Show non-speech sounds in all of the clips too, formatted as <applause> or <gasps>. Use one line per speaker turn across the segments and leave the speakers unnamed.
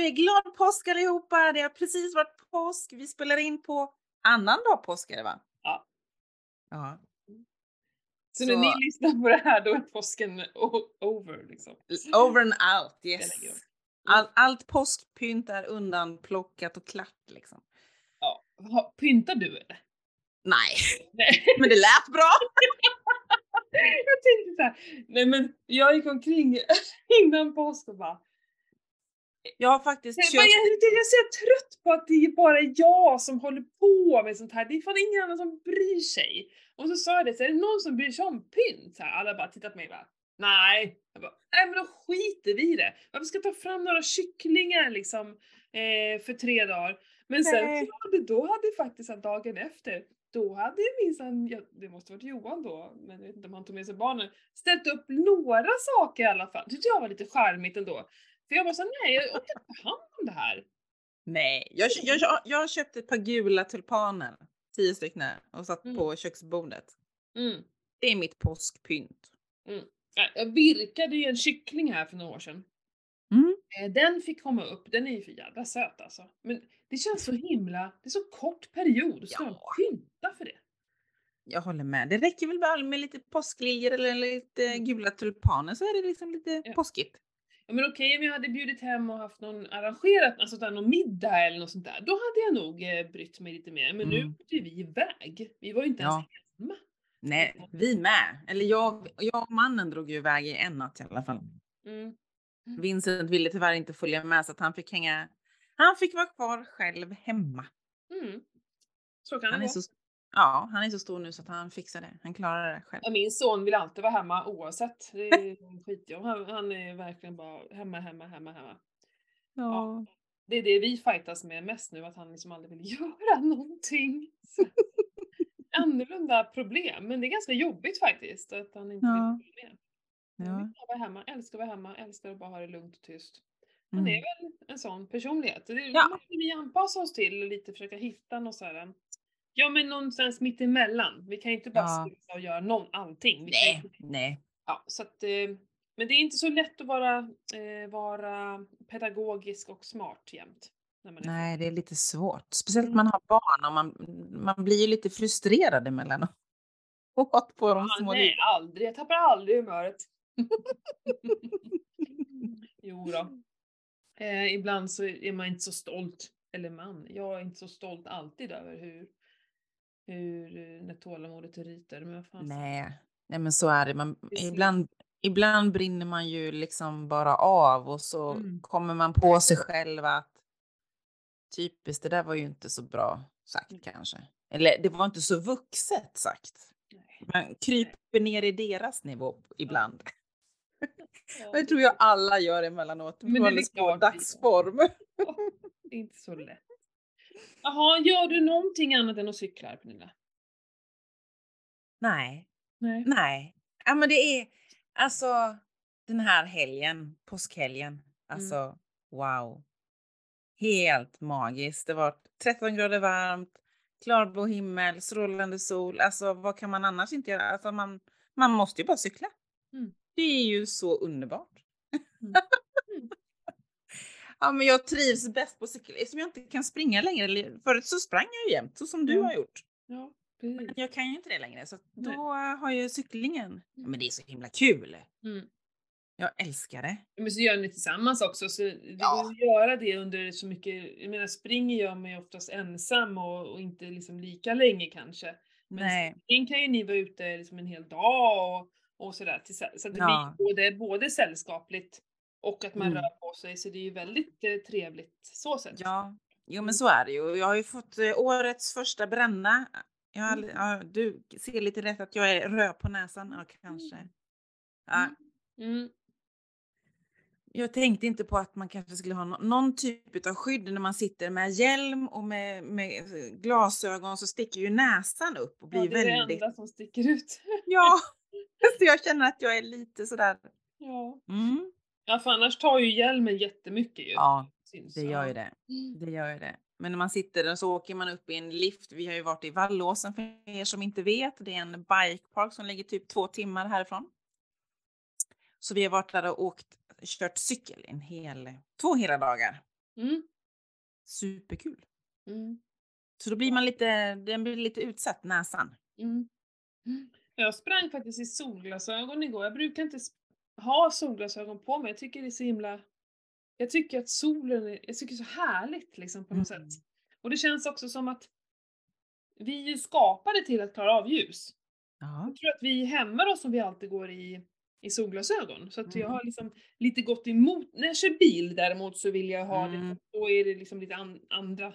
Vi! Glad påsk allihopa! Det har precis varit påsk. Vi spelar in på annan dag påsk är det va?
Ja.
Ja.
Så, när
Så-
ni lyssnar på det här då är påsken over liksom.
Over and out, yes. All, allt påskpynt är undanplockat och klart liksom.
Ja. Ha, pyntar du eller?
Nej,
Nej. <laughs>
men det lät bra. <laughs>
jag tänkte så här, nej men jag gick omkring <laughs> innan påsk och bara,
Jag har faktiskt
jag,
köpt...
jag, jag är så trött på att det är bara jag som håller på med sånt här. Det är fan ingen annan som bryr sig. Och så sa jag det, så är det någon som bryr sig om pynt? Så här, alla bara tittat på mig och bara, nej. Jag bara, nej men då skiter vi i det. Varför ska ta fram några kycklingar liksom eh, för tre dagar? Men sen
Nej.
då hade faktiskt att dagen efter, då hade minsann, ja, det måste varit Johan då, men jag vet inte om han tog med sig barnen, ställt upp några saker i alla fall. Det tyckte jag var lite charmigt ändå. För jag var så nej jag orkar inte ta hand om det här.
Nej, jag, jag, jag, jag har köpt ett par gula tulpaner. Tio stycken och satt
Mm.
på köksbordet.
Mm.
Det är mitt påskpynt.
Ja, Jag virkade ju en kyckling här för några år sedan.
Mm.
Eh, Den fick komma upp, den är ju för jävla söt alltså. Men det känns så himla, det är så kort period, ska de
Ja.
pynta för det?
Jag håller med. Det räcker väl bara med lite påskliljor eller lite gula tulpaner så är det liksom lite
Mm. Ja.
påskigt.
Ja men okej om jag hade bjudit hem och haft någon arrangerat, alltså där, någon middag eller något sånt där, då hade jag nog eh, brytt mig lite mer. Men nu
Mm.
åkte ju vi iväg. Vi var ju inte
Ja.
ens hemma.
Nej, vi med. Eller jag, jag och mannen drog ju iväg i en natt i alla fall.
Mm.
Vincent ville tyvärr inte följa med så att han fick hänga. Han fick vara kvar själv hemma.
Mm. Så kan
Han
det vara.
så, ja, han är så stor nu så att han fixar det. Han klarar det själv.
Ja, Min son vill alltid vara hemma oavsett. Det är skit jag. Han, han är verkligen bara hemma, hemma, hemma, hemma.
Ja.
Det är det vi fightas med mest nu, att han liksom aldrig vill <laughs> göra någonting. Så. Annorlunda problem, men det är ganska jobbigt faktiskt att han inte
Ja.
vill vara med.
Ja.
Han vill vara hemma, älskar att vara hemma, älskar att bara ha det lugnt och tyst. Han
Mm.
är väl en sån personlighet. Det
Ja.
måste vi anpassa oss till och lite försöka hitta något sådär. Ja men någonstans mitt emellan. Vi kan ju inte bara
Ja.
sluta och göra någon, allting. Vi
Nej,
inte-
nej.
Ja, så att, eh, men det är inte så lätt att vara, eh, vara pedagogisk och smart jämt.
Nej, det är lite svårt. Speciellt
Mm.
när man har barn och man, man blir ju lite frustrerad emellanåt. på de
Ah,
små
nej, aldrig. Jag tappar aldrig humöret. <laughs> jo då. Eh, ibland så är man inte så stolt, eller man, jag är inte så stolt alltid över hur, hur eh, när tålamodet ryter. Men vad fan.
Nej, nej men så är det. Man, ibland, ibland brinner man ju liksom bara av och så
Mm.
kommer man på sig själv att typiskt, det där var ju inte så bra sagt
Mm.
kanske. Eller det var inte så vuxet sagt.
Nej.
Man kryper ner i deras nivå ibland.
Ja, <laughs>
Och det tror jag alla gör emellanåt.
Men det är gör.
dagsform.
Det är inte så lätt. Jaha, gör du någonting annat än att cykla, Pernilla?
Nej,
Nej.
nej. Ja, men det är alltså den här helgen, påskhelgen. Alltså wow. Helt magiskt. Det var 13 grader varmt, klarblå himmel, strålande sol. Alltså vad kan man annars inte göra? Alltså man, man måste ju bara cykla.
Mm.
Det är ju så underbart.
Mm. <laughs>
Ja, men jag trivs bäst på cykel eftersom jag inte kan springa längre. Förut så sprang jag ju jämt, så som du
Mm.
har gjort.
Ja, precis.
Men jag kan ju inte det längre, så då
Nej.
har jag cyklingen. Ja, Men det är så himla kul.
Mm.
Jag älskar det.
Men så gör ni tillsammans också, så det
Ja.
göra det under så mycket, jag menar springer gör man ju oftast ensam och, och inte liksom lika länge kanske. Men
Nej.
sen kan ju ni vara ute liksom en hel dag och, och sådär. Så att det
Ja.
blir både, både sällskapligt och att man
Mm.
rör på sig, så det är ju väldigt eh, trevligt så sett.
Ja, jo
Mm.
men så är det ju. Jag har ju fått eh, årets första bränna. Jag
Mm.
ja, du ser lite rätt att jag är röd på näsan. Ja, kanske. Ja,
Mm. Mm.
jag tänkte inte på att man kanske skulle ha nå- någon typ av skydd när man sitter med hjälm och med, med eh, glasögon så sticker ju näsan upp och blir
Ja, det är det
väldigt...
enda som sticker ut.
Ja, <laughs> så jag känner att jag är lite sådär... <laughs>
ja.
Mm.
Ja, för annars tar ju hjälmen jättemycket ju.
Ja, det gör ju det. Det gör ju det. Men när man sitter där så åker man upp i en lift. Vi har ju varit i Vallåsen för er som inte vet. Det är en bikepark som ligger typ två timmar härifrån. Så vi har varit där och åkt, kört cykel en hel, två hela dagar.
Mm.
Superkul.
Mm.
Så då blir man lite, den blir lite utsatt, näsan.
Mm. Jag sprang faktiskt i solglasögon igår. Jag brukar inte ha solglasögon på mig. Jag tycker det är så himla... Jag tycker att solen är, jag tycker det är så härligt liksom på något
Mm.
sätt. Och det känns också som att vi är ju skapade till att klara av ljus.
Ja.
Jag tror att vi hämmar oss om vi alltid går i, i solglasögon. Så att jag
Mm.
har liksom lite gått emot, när jag kör bil däremot så vill jag ha det,
Mm.
för då är det liksom lite an, andra,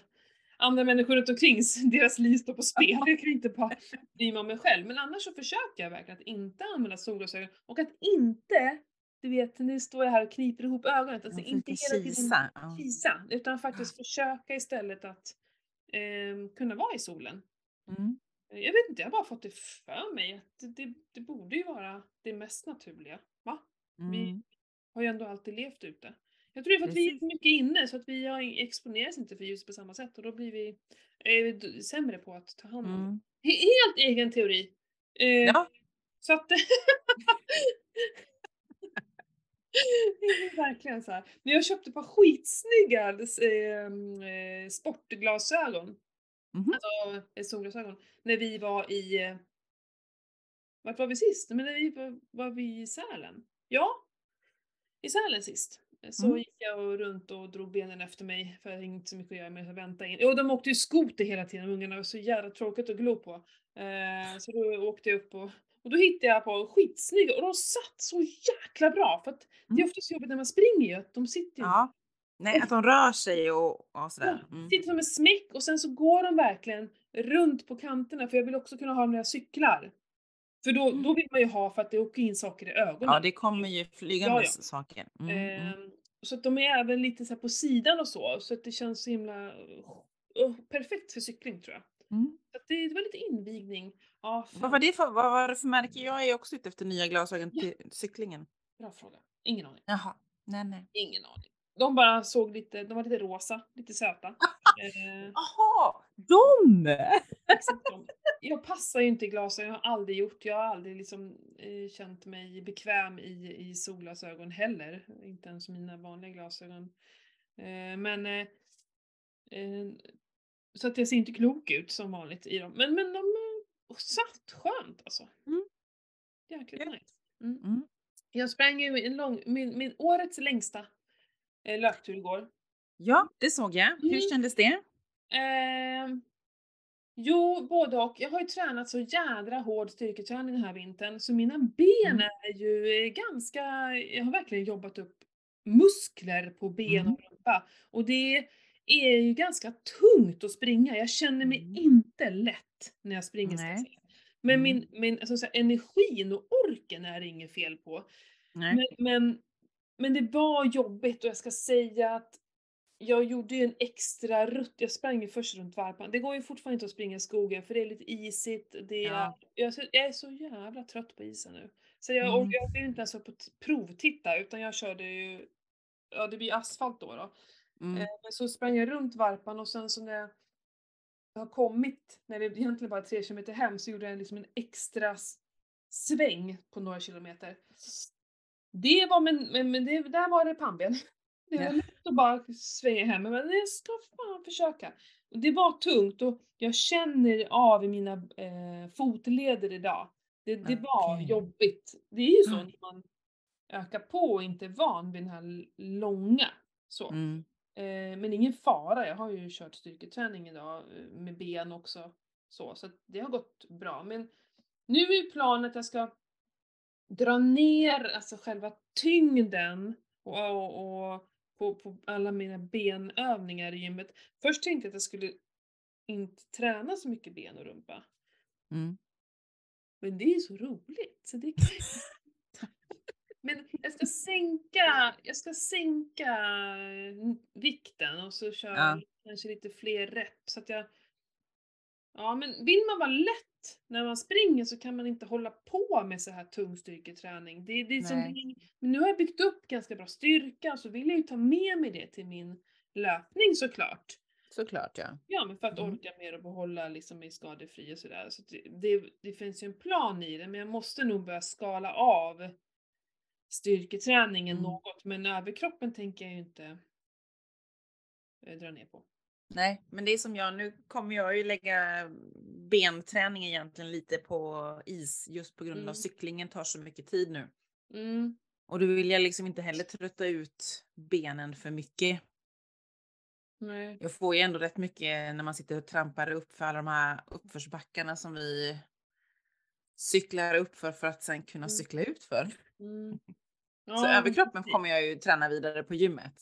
andra människor runt omkring, deras liv står på spel. Jag kan inte bara bry mig om mig själv. Men annars så försöker jag verkligen att inte använda solglasögon och att inte, du vet nu står jag här och kniper ihop ögonen, alltså inte hela tiden
kisa.
Utan faktiskt försöka istället att ehm, kunna vara i solen.
Mm.
Jag vet inte, jag har bara fått det för mig att det, det, borde ju vara det mest naturliga. Va? Vi
Mm.
har ju ändå alltid levt ute. Jag tror det är för att vi är
Precis.
så mycket inne så att vi exponeras inte för ljus på samma sätt och då blir vi är d- sämre på att ta hand om det.
Mm.
He- Helt egen teori. Eh,
Ja.
Så att <laughs> Det verkligen så här. Men jag köpte ett par skitsnygga eh, eh, sportglasögon.
Mhm.
Alltså eh, solglasögon. När vi var i... Eh, vart var vi sist? Men när vi var, var vi i Sälen. Ja, i Sälen sist. Så
Mm.
gick jag och runt och drog benen efter mig för jag hade inte så mycket att göra med att vänta in. Och de åkte ju skoter hela tiden, ungarna var så jävla tråkigt att glo på. Eh, så då åkte jag upp och, och då hittade jag på skitsnygga och de satt så jäkla bra för att det är
Mm.
oftast jobbigt när man springer ju, att de sitter ju
Ja. Nej, att de rör sig och, och sådär. Mm.
sitter som en smäck och sen så går de verkligen runt på kanterna för jag vill också kunna ha dem när jag cyklar. För då, då vill man ju ha för att det åker in saker i ögonen.
Mm. Ja, det kommer ju flygande
Ja, ja.
saker. Mm. Mm.
Ehm, så att de är även lite så på sidan och så, så att det känns så himla uh, perfekt för cykling tror jag.
Mm.
Så det, det var lite invigning. Ja,
Vad var det för, vad var det för märke? Jag är också ute efter nya glasögon till cyklingen.
bra fråga. Ingen aning.
Jaha. Nej, nej.
Ingen aning. De bara såg lite, de var lite rosa, lite söta. <laughs>
Jaha, de!
Exakt de. Jag passar ju inte i glasögon, jag har aldrig gjort. Jag har aldrig liksom, eh, känt mig bekväm i, i solglasögon heller. Inte ens mina vanliga glasögon. Eh, men eh, eh, Så att jag ser inte klok ut som vanligt i dem. Men, men de eh, satt skönt alltså.
Mm.
Jäkligt
Gött.
nice. Mm.
Mm.
Jag sprang ju en lång, min, min årets längsta eh, löptur igår.
Ja, det såg jag. Hur
Mm.
kändes det?
Ehm, jo, både och. Jag har ju tränat så jädra hård styrketräning den här vintern så mina ben
Mm.
är ju eh, ganska, jag har verkligen jobbat upp muskler på ben
Mm.
och rumpa. Och det är ju ganska tungt att springa. Jag känner mig
Mm.
inte lätt när jag springer
Nej.
Men
Mm.
min, min alltså, så här, energin och orken är det inget fel på. Men, men, men det var jobbigt och jag ska säga att jag gjorde ju en extra rutt. Jag sprang ju först runt varpan. Det går ju fortfarande inte att springa i skogen för det är lite isigt. Det är,
Ja.
jag, jag är så jävla trött på isen nu. Så jag,
Mm.
och jag vill inte ens på provtitta utan jag körde ju, ja det blir asfalt då. då.
Mm.
Eh, Men så sprang jag runt varpan och sen så när jag har kommit, när det egentligen bara är tre kilometer hem, så gjorde jag liksom en extra sväng på några kilometer. Det var, men, men, men det, där var det pannben. Det var lätt att bara svänga hem, men jag ska fan försöka. Och det var tungt och jag känner av i mina eh, fotleder idag. Det, det var jobbigt. Det är ju så när man ökar på och inte är van vid den här långa. Så.
Mm.
Eh, men ingen fara, jag har ju kört styrketräning idag eh, med ben också. Så, så det har gått bra. Men nu är planen att jag ska dra ner alltså själva tyngden och, och, och på, på alla mina benövningar i gymmet. Först tänkte jag att jag skulle inte träna så mycket ben och rumpa.
Mm.
Men det är ju så roligt. Så det kan. <laughs> Men jag ska sänka, jag ska sänka eh, vikten och så köra
Ja.
kanske lite fler rep så att jag... Ja men vill man vara lätt när man springer så kan man inte hålla på med så här tung styrketräning. Det, det är som, men nu har jag byggt upp ganska bra styrka så vill jag ju ta med mig det till min löpning såklart.
Såklart ja.
Ja, men för att
Mm.
orka mer och behålla liksom mig skadefri och sådär. Så det, det, det finns ju en plan i det, men jag måste nog börja skala av styrketräningen
Mm.
något, men överkroppen tänker jag ju inte eh, dra ner på.
Nej, men det är som jag, nu kommer jag ju lägga benträning egentligen lite på is just på grund av
Mm.
cyklingen tar så mycket tid nu.
Mm.
Och då vill jag liksom inte heller trötta ut benen för mycket.
Nej.
Jag får ju ändå rätt mycket när man sitter och trampar upp för alla de här uppförsbackarna som vi cyklar upp för för att sen kunna
Mm.
cykla ut för.
Mm.
Så
Ja, men
överkroppen kommer jag ju träna vidare på gymmet.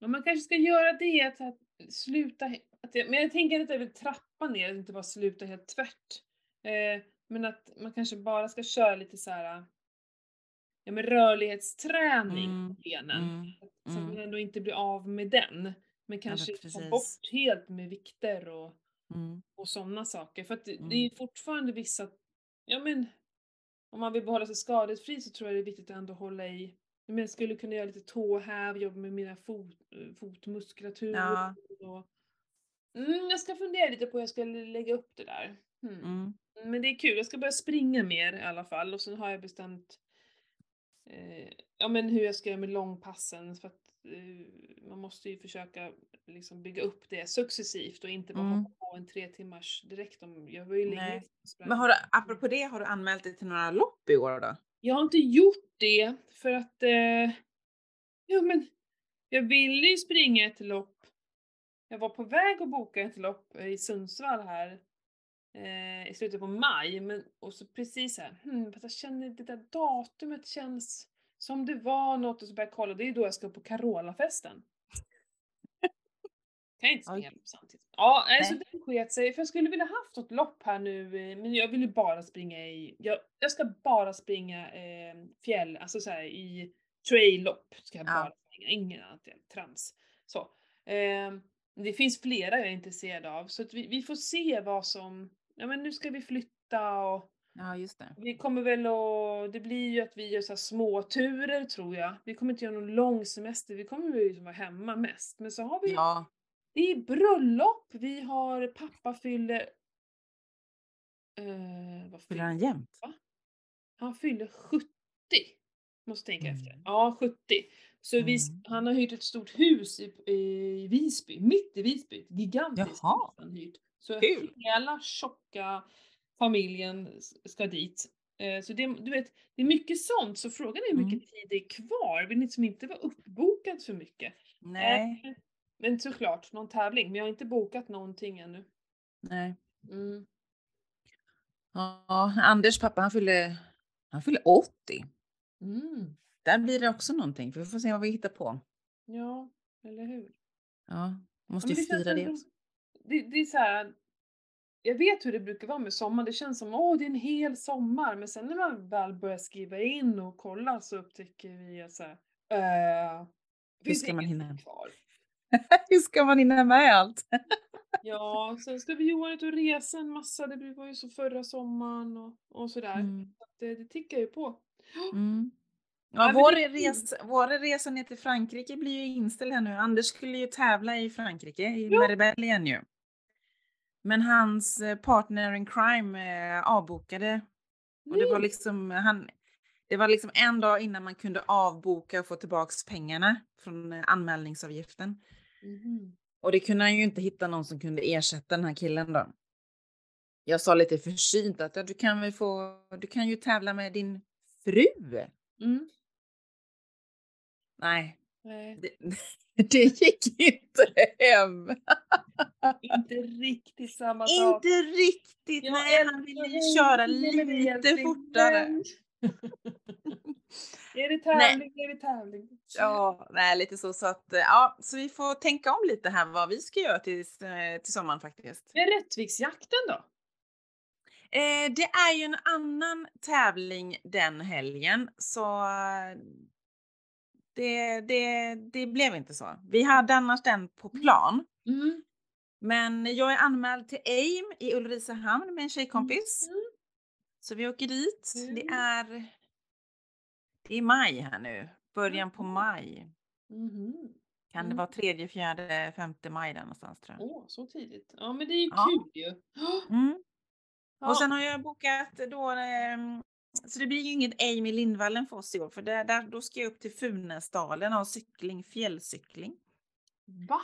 Men man kanske ska göra det, att sluta... Att jag, men jag tänker att jag vill trappa ner, inte bara sluta helt tvärt. Eh, men att man kanske bara ska köra lite så här... Ja men rörlighetsträning
Mm,
på benen.
Mm,
Så att
mm.
man ändå inte blir av med den. Men kanske ta
precis.
bort helt med vikter och,
mm,
och sådana saker. För att det, det
Mm.
är fortfarande vissa... Ja men... Om man vill behålla sig skadesfri så tror jag det är viktigt att ändå hålla i... Menar, jag skulle kunna göra lite tåhäv, jobba med mina fot, fotmuskulatur.
Ja.
Och, mm, jag ska fundera lite på hur jag ska lägga upp det där. Hmm.
mm.
Men det är kul, jag ska börja springa mer i alla fall och sen har jag bestämt eh, ja, men hur jag ska göra med långpassen för att eh, man måste ju försöka liksom bygga upp det successivt och inte bara
Mm.
hoppa på en tre timmars direkt. Om, jag var ju länge.
Men har du, apropå det, har du anmält dig till några lopp i år då?
Jag har inte gjort det för att eh, ja, men jag ville ju springa ett lopp. Jag var på väg att boka ett lopp i Sundsvall här eh, i slutet på maj. Men, och så precis här, hmm, fast jag känner det där datumet känns som det var något och så började jag kolla, det är ju då jag ska på Carola-festen. Kan jag inte springa lopp samtidigt. Ja, nej, så
Nej.
den sket sig. För jag skulle vilja haft något lopp här nu, eh, men jag vill ju bara springa i, jag, jag ska bara springa eh, fjäll, alltså så här i trail-lopp ska jag
Ja.
bara springa, ingen annat trams. Så. ehm, det finns flera jag är intresserad av, så att vi, vi får se vad som, ja men nu ska vi flytta och
Ja, just det.
vi kommer väl att, det blir ju att vi gör så små turer tror jag. Vi kommer inte göra någon lång semester, vi kommer ju liksom vara hemma mest. Men så har vi,
Ja,
det är bröllop, vi har pappa fyller, eh, vad
fyller han jämt?
han fyller 70. Måste tänka efter.
Mm.
Ja, 70. Så vi,
Mm.
han har hyrt ett stort hus i, i Visby, mitt i Visby. Gigantiskt
Jaha.
han hyrt. Så
Kul.
hela tjocka familjen ska dit. Eh, Så det, du vet, det är mycket sånt, så frågan är hur mycket
Mm.
tid det är kvar. Vill liksom inte vara uppbokad för mycket.
Nej,
Eh, Men såklart, någon tävling. Men jag har inte bokat någonting ännu.
nej.
Mm.
Ja, Anders pappa han fyller, han fyller 80.
Mm.
Där blir det också någonting, för vi får se vad vi hittar på.
Ja, eller hur?
Ja, måste
Ja,
ju fira det också.
Det, det är så här. Jag vet hur det brukar vara med sommar. Det känns som åh, det är en hel sommar. Men sen när man väl börjar skriva in och kolla så upptäcker vi att så här, eh,
Hur ska man hinna?
kvar. <laughs>
Hur ska man hinna med allt? <laughs>
Ja, sen ska vi Johan ut och resa en massa. Det var ju så förra sommaren och, och sådär.
Mm.
Så det, det tickar ju på. <gasps>
Mm.
Ja,
vår, resa, vår resa ner till Frankrike blir ju inställd här nu. Anders skulle ju tävla i Frankrike, i igen ju. Men hans eh, partner in crime eh, avbokade. Och det var liksom, han, det var liksom en dag innan man kunde avboka och få tillbaks pengarna från eh, anmälningsavgiften.
Mhm.
Och det kunde han ju inte hitta någon som kunde ersätta den här killen då. Jag sa lite försynt att ja, du kan väl få, du kan ju tävla med din fru.
Mm.
Nej,
Nej,
det, <laughs> det gick inte hem. <laughs>
inte riktigt samma sak.
Inte riktigt,
Jag
nej han ville köra lite fortare. <laughs>
är det tävling, är det tävling.
Ja, nej lite så så att ja, så vi får tänka om lite här vad vi ska göra till, eh, till sommaren faktiskt.
Men Rättviksjakten då?
Eh, det är ju en annan tävling den helgen så eh, det, det, det blev inte så. Vi hade annars den på plan.
Mm.
Men jag är anmäld till AIM i Ulricehamn med en tjejkompis.
Mm.
Så vi åker dit. Det
Mm.
är det är maj här nu. Början på maj.
Mhm.
Kan det
Mm.
vara tredje, fjärde, femte maj där någonstans tror jag.
Åh, så tidigt. Ja, men det är ju
Ja.
kul ju. <gasps>
Mm.
Ja.
Och sen har jag bokat då eh, Så det blir ju inget Amy Lindvallen för oss i år, för där, där, då ska jag upp till Funäsdalen och cykling, fjällcykling.
Va?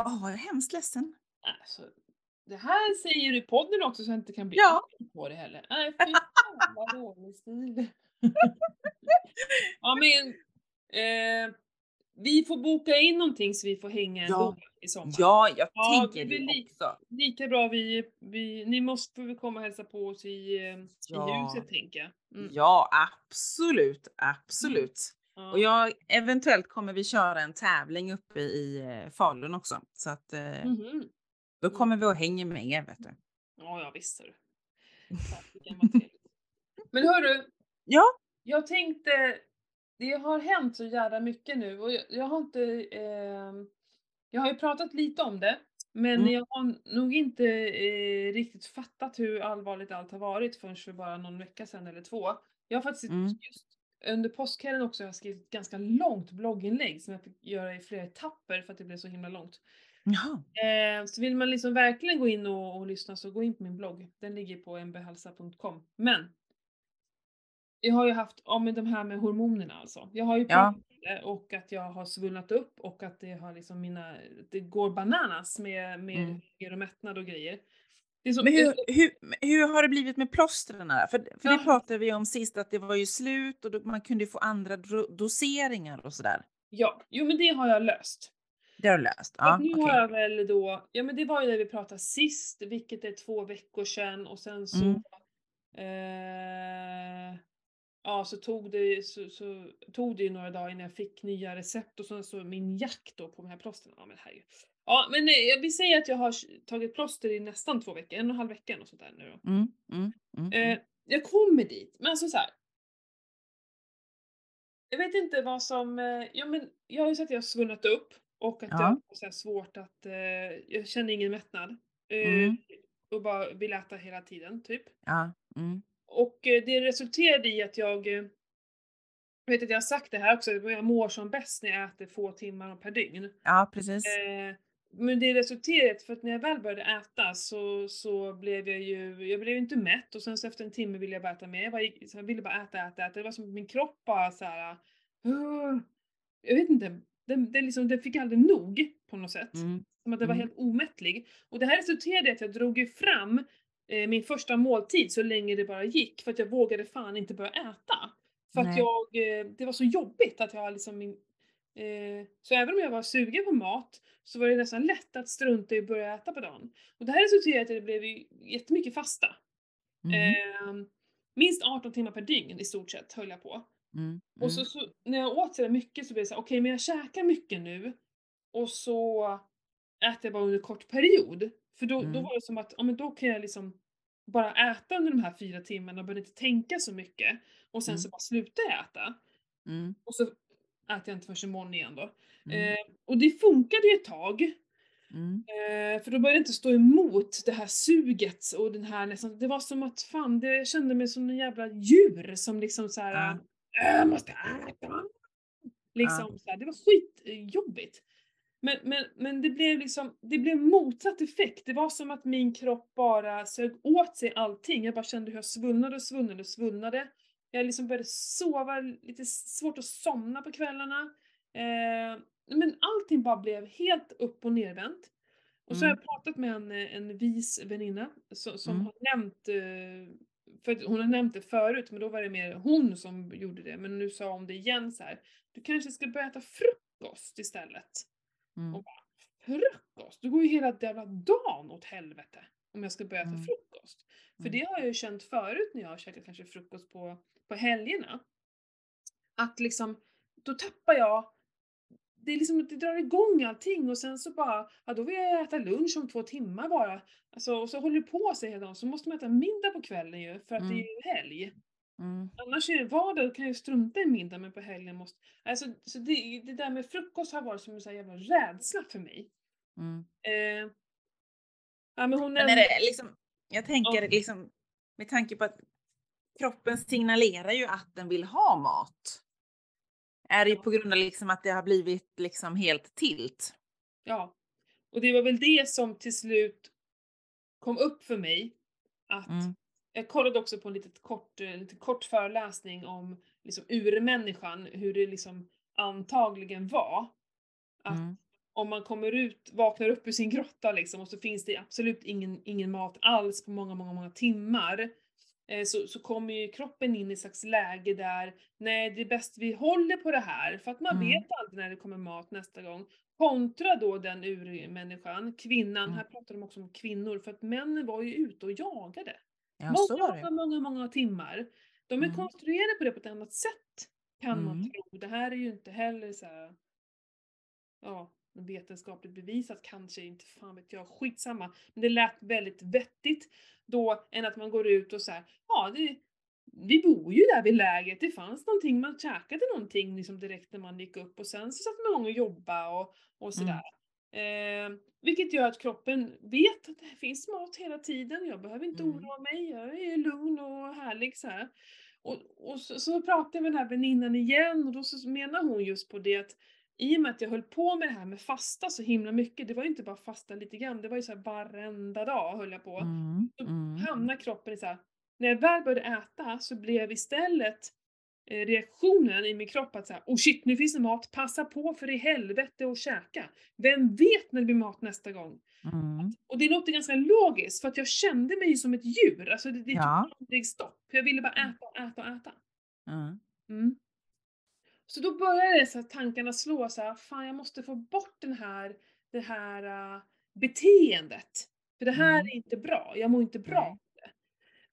Åh, jag är hemskt ledsen.
Alltså, det här säger du i podden också så jag inte kan bli
Ja.
på det heller. Nej, fy fan vad dålig stil. Ja men, eh, vi får boka in någonting så vi får hänga
Ja.
ändå i sommar.
Ja, jag
Ja,
tänker
det li-
också.
Lika bra vi, vi, ni måste väl komma och hälsa på oss i, eh, i
Ja.
huset tänker jag. Mm.
Ja, absolut, absolut.
Ja.
Och jag, eventuellt kommer vi köra en tävling uppe i eh, Falun också. Så att eh,
Mhm.
då kommer vi att hänga med, vet du.
Ja, ja visst hörru. Men hörru,
Ja.
jag tänkte, det har hänt så jävla mycket nu och jag, jag har inte, ehm, jag har ju pratat lite om det, men
Mm.
jag har nog inte eh, riktigt fattat hur allvarligt allt har varit förrän för bara någon vecka sedan eller två. Jag har faktiskt
Mm.
just under påskhelgen också har jag skrivit ett ganska långt blogginlägg som jag fick göra i flera etapper för att det blev så himla långt. Eh, så vill man liksom verkligen gå in och, och lyssna så gå in på min blogg. Den ligger på mbhalsa.com. Men jag har ju haft, ja men de här med hormonerna alltså. Jag har ju
Ja.
det och att jag har svullnat upp och att det har liksom mina, det går bananas med, med
Mm.
och mättnad och grejer. Det så,
Men
det
hur,
så-
hur, hur har det blivit med plåstren? För, för det
Ja.
pratade vi om sist, att det var ju slut och då, man kunde få andra doseringar och sådär.
ja, jo men det har jag löst.
Det har du löst?
Ja, nu
okej.
har jag väl då, ja men det var ju det vi pratade sist, vilket är två veckor sedan och sen så
Mm.
eh, Ja så tog det så, så tog det ju några dagar innan jag fick nya recept och sen så min jakt då på de här plåstren. Ja men herregud. Ja men eh, jag vill säga att jag har tagit plåster i nästan två veckor, en och en halv vecka och där nu då.
Mm, mm, mm, mm.
Eh, jag kommer dit, men alltså så här. Jag vet inte vad som, eh, ja men jag har ju sett att jag har svullnat upp och att
Ja.
jag har så svårt att, eh, jag känner ingen mättnad. Eh,
Mm.
Och bara vill äta hela tiden typ.
Ja, mm,
Och eh, det resulterade i att jag, eh, jag vet att jag har sagt det här också, jag mår som bäst när jag äter få timmar per dygn.
ja, precis.
Eh, men det resulterade för att när jag väl började äta så, så blev jag ju, jag blev inte mätt och sen så efter en timme ville jag bara äta mer. Jag, bara, gick- så jag ville bara äta, äta, äta. Det var som att min kropp bara såhär, uh, jag vet inte, den, den, liksom, den fick aldrig nog på något sätt.
Mm,
Som att den var
Mm.
helt omättlig. Och det här resulterade i att jag drog ju fram min första måltid så länge det bara gick för att jag vågade fan inte börja äta. För att
Nej.
jag, eh, det var så jobbigt att jag liksom min, eh, Så även om jag var sugen på mat så var det nästan lätt att strunta i att börja äta på dagen. Och det här resulterade i att det blev jättemycket fasta.
mm,
Eh, minst 18 timmar per dygn i stort sett höll jag på.
mm,
Och så, så när jag åt så där mycket så blev det så här, okej men jag käkar mycket nu och så äter jag bara under kort period. För då, då
Mm.
var det som att, ja men då kan jag liksom bara äta under de här fyra timmarna och behöver inte tänka så mycket. Och sen så
Mm.
bara slutar jag äta.
mm,
Och så äter jag inte förrän imorgon igen då.
mm,
Eh, och det funkade ju ett tag.
mm.
Eh, för då började det inte stå emot det här suget och den här nästan, det var som att fan, det, jag kände mig som en jävla djur som liksom såhär,
Ja.
"Äh, jag måste äta. Liksom så här, det var skitjobbigt. Men, men, men det blev liksom, det blev motsatt effekt. Det var som att min kropp bara sög åt sig allting. Jag bara kände hur jag svullnade och svullnade och svullnade. Jag liksom började sova, lite svårt att somna på kvällarna. Eh, men allting bara blev helt upp och nervänt. Och så har
Mm.
jag pratat med en, en vis väninna som, som
Mm.
har nämnt, eh, för hon har nämnt det förut men då var det mer hon som gjorde det. Men nu sa hon det igen så här. Du kanske ska börja äta frukost istället.
Mm.
Och bara, frukost? Du går ju hela jävla dagen åt helvete om jag ska börja äta
Mm.
frukost. För
Mm.
det har jag ju känt förut när jag har käkat kanske frukost på, på helgerna. Att liksom, då tappar jag det är liksom, det drar igång allting och sen så bara, ja då vill jag äta lunch om två timmar bara. Alltså, och så håller det på sig hela dagen, så måste man äta middag på kvällen ju, för att det är ju helg.
Mm.
Annars är det vardag kan jag ju strunta i middag, men på helgen måste... Alltså, så det, det där med frukost har varit som en sån jävla rädsla för mig.
Mm.
Eh, ja men hon
Men är det liksom, jag tänker
Ja.
liksom, med tanke på att kroppen signalerar ju att den vill ha mat. Är det ju
Ja.
på grund av liksom att det har blivit liksom helt tilt.
Ja. Och det var väl det som till slut kom upp för mig. Att
Mm.
Jag kollade också på en litet kort, eh, lite kort föreläsning om liksom urmänniskan, hur det liksom antagligen var. Att
Mm.
om man kommer ut, vaknar upp ur sin grotta liksom och så finns det absolut ingen, ingen mat alls på många, många, många timmar. Eh, så, så kommer ju kroppen in i ett slags läge där, nej det är bäst vi håller på det här, för att man
Mm.
vet aldrig när det kommer mat nästa gång. Kontra då den urmänniskan, kvinnan,
Mm.
här pratar de också om kvinnor, för att männen var ju ute och jagade.
Ja, så
många,
var det.
många, många, många timmar. De är
Mm.
konstruerade på det på ett annat sätt, kan man
Mm.
tro. Det här är ju inte heller så här, ja, vetenskapligt bevisat kanske, inte fan vet jag, skitsamma. Men det lät väldigt vettigt då, än att man går ut och så här, ja, det, vi bor ju där vid lägret, det fanns någonting, man käkade någonting liksom direkt när man gick upp och sen så satte man igång och jobba och, och
Mm.
sådär. Eh, vilket gör att kroppen vet att det finns mat hela tiden, jag behöver inte
Mm.
oroa mig, jag är lugn och härlig så här. Och, och så, så pratade jag med den här väninnan igen och då så menar hon just på det att i och med att jag höll på med det här med fasta så himla mycket, det var ju inte bara fasta lite grann, det var ju så här varenda dag höll jag på.
Mm.
Så
Mm.
hamnar kroppen i så här. när jag väl började äta så blev istället reaktionen i min kropp att säga oh shit nu finns det mat, passa på för i helvete och käka. Vem vet när det blir mat nästa gång?
Mm.
Och det låter ganska logiskt för att jag kände mig som ett djur, alltså det, det
Ja.
tog aldrig stopp. Jag ville bara äta och äta och äta.
Mm.
Mm. Så då började så här, tankarna slå så här, fan jag måste få bort den här, det här uh, beteendet. För det här
Mm.
är inte bra, jag mår inte bra det.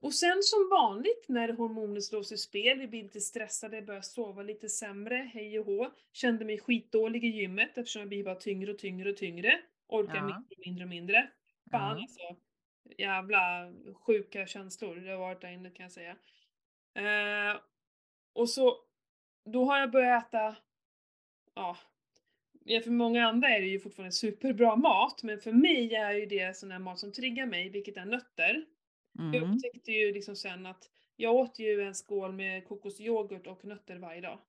Och sen som vanligt när hormoner slås i spel, jag blir lite stressad, jag börjar sova lite sämre, hej och hå. Kände mig skitdålig i gymmet eftersom jag blir bara tyngre och tyngre och tyngre. Orkar
Ja.
mindre och mindre och mindre. Fan
Ja.
alltså. Jävla sjuka känslor, det har varit där inne kan jag säga. Eh, och så, då har jag börjat äta, ja, för många andra är det ju fortfarande superbra mat, men för mig är ju det sån här mat som triggar mig, vilket är nötter. Jag
Mm.
upptäckte ju liksom sen att jag åt ju en skål med kokosyoghurt och nötter varje dag.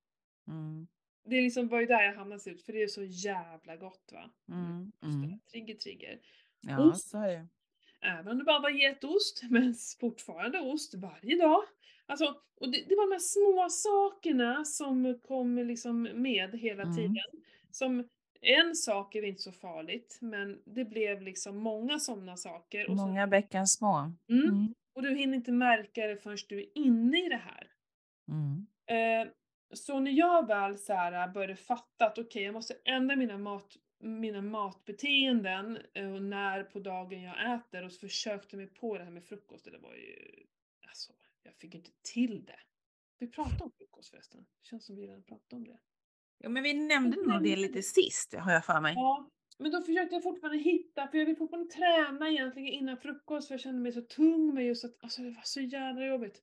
Mm.
Det liksom var ju där jag hamnade ut, för det är så jävla gott va.
Mm.
Det,
Mm.
Trigger, trigger.
Ja,
Ost.
så är det.
Även om det bara var getost, <laughs> men fortfarande ost varje dag. Alltså, och det, det var de här små sakerna som kom liksom med hela
Mm.
tiden. Som en sak är inte så farligt, men det blev liksom många sådana saker. Och, så,
Många bäckar små.
mm,
Mm.
och du hinner inte märka det förrän du är inne i det här.
Mm.
Eh, så när jag väl så här började fatta att okej, jag måste ändra mina, mat, mina matbeteenden eh, och när på dagen jag äter och så försökte mig på det här med frukost. Det var ju, alltså, jag fick inte till det. Vi pratade om frukost förresten. Det känns som vi redan pratade om det.
Ja, men vi nämnde nog det lite sist, har jag för mig.
Ja, men då försökte jag fortfarande hitta, för jag vill fortfarande träna egentligen innan frukost för jag kände mig så tung med just att, alltså det var så jävla jobbigt.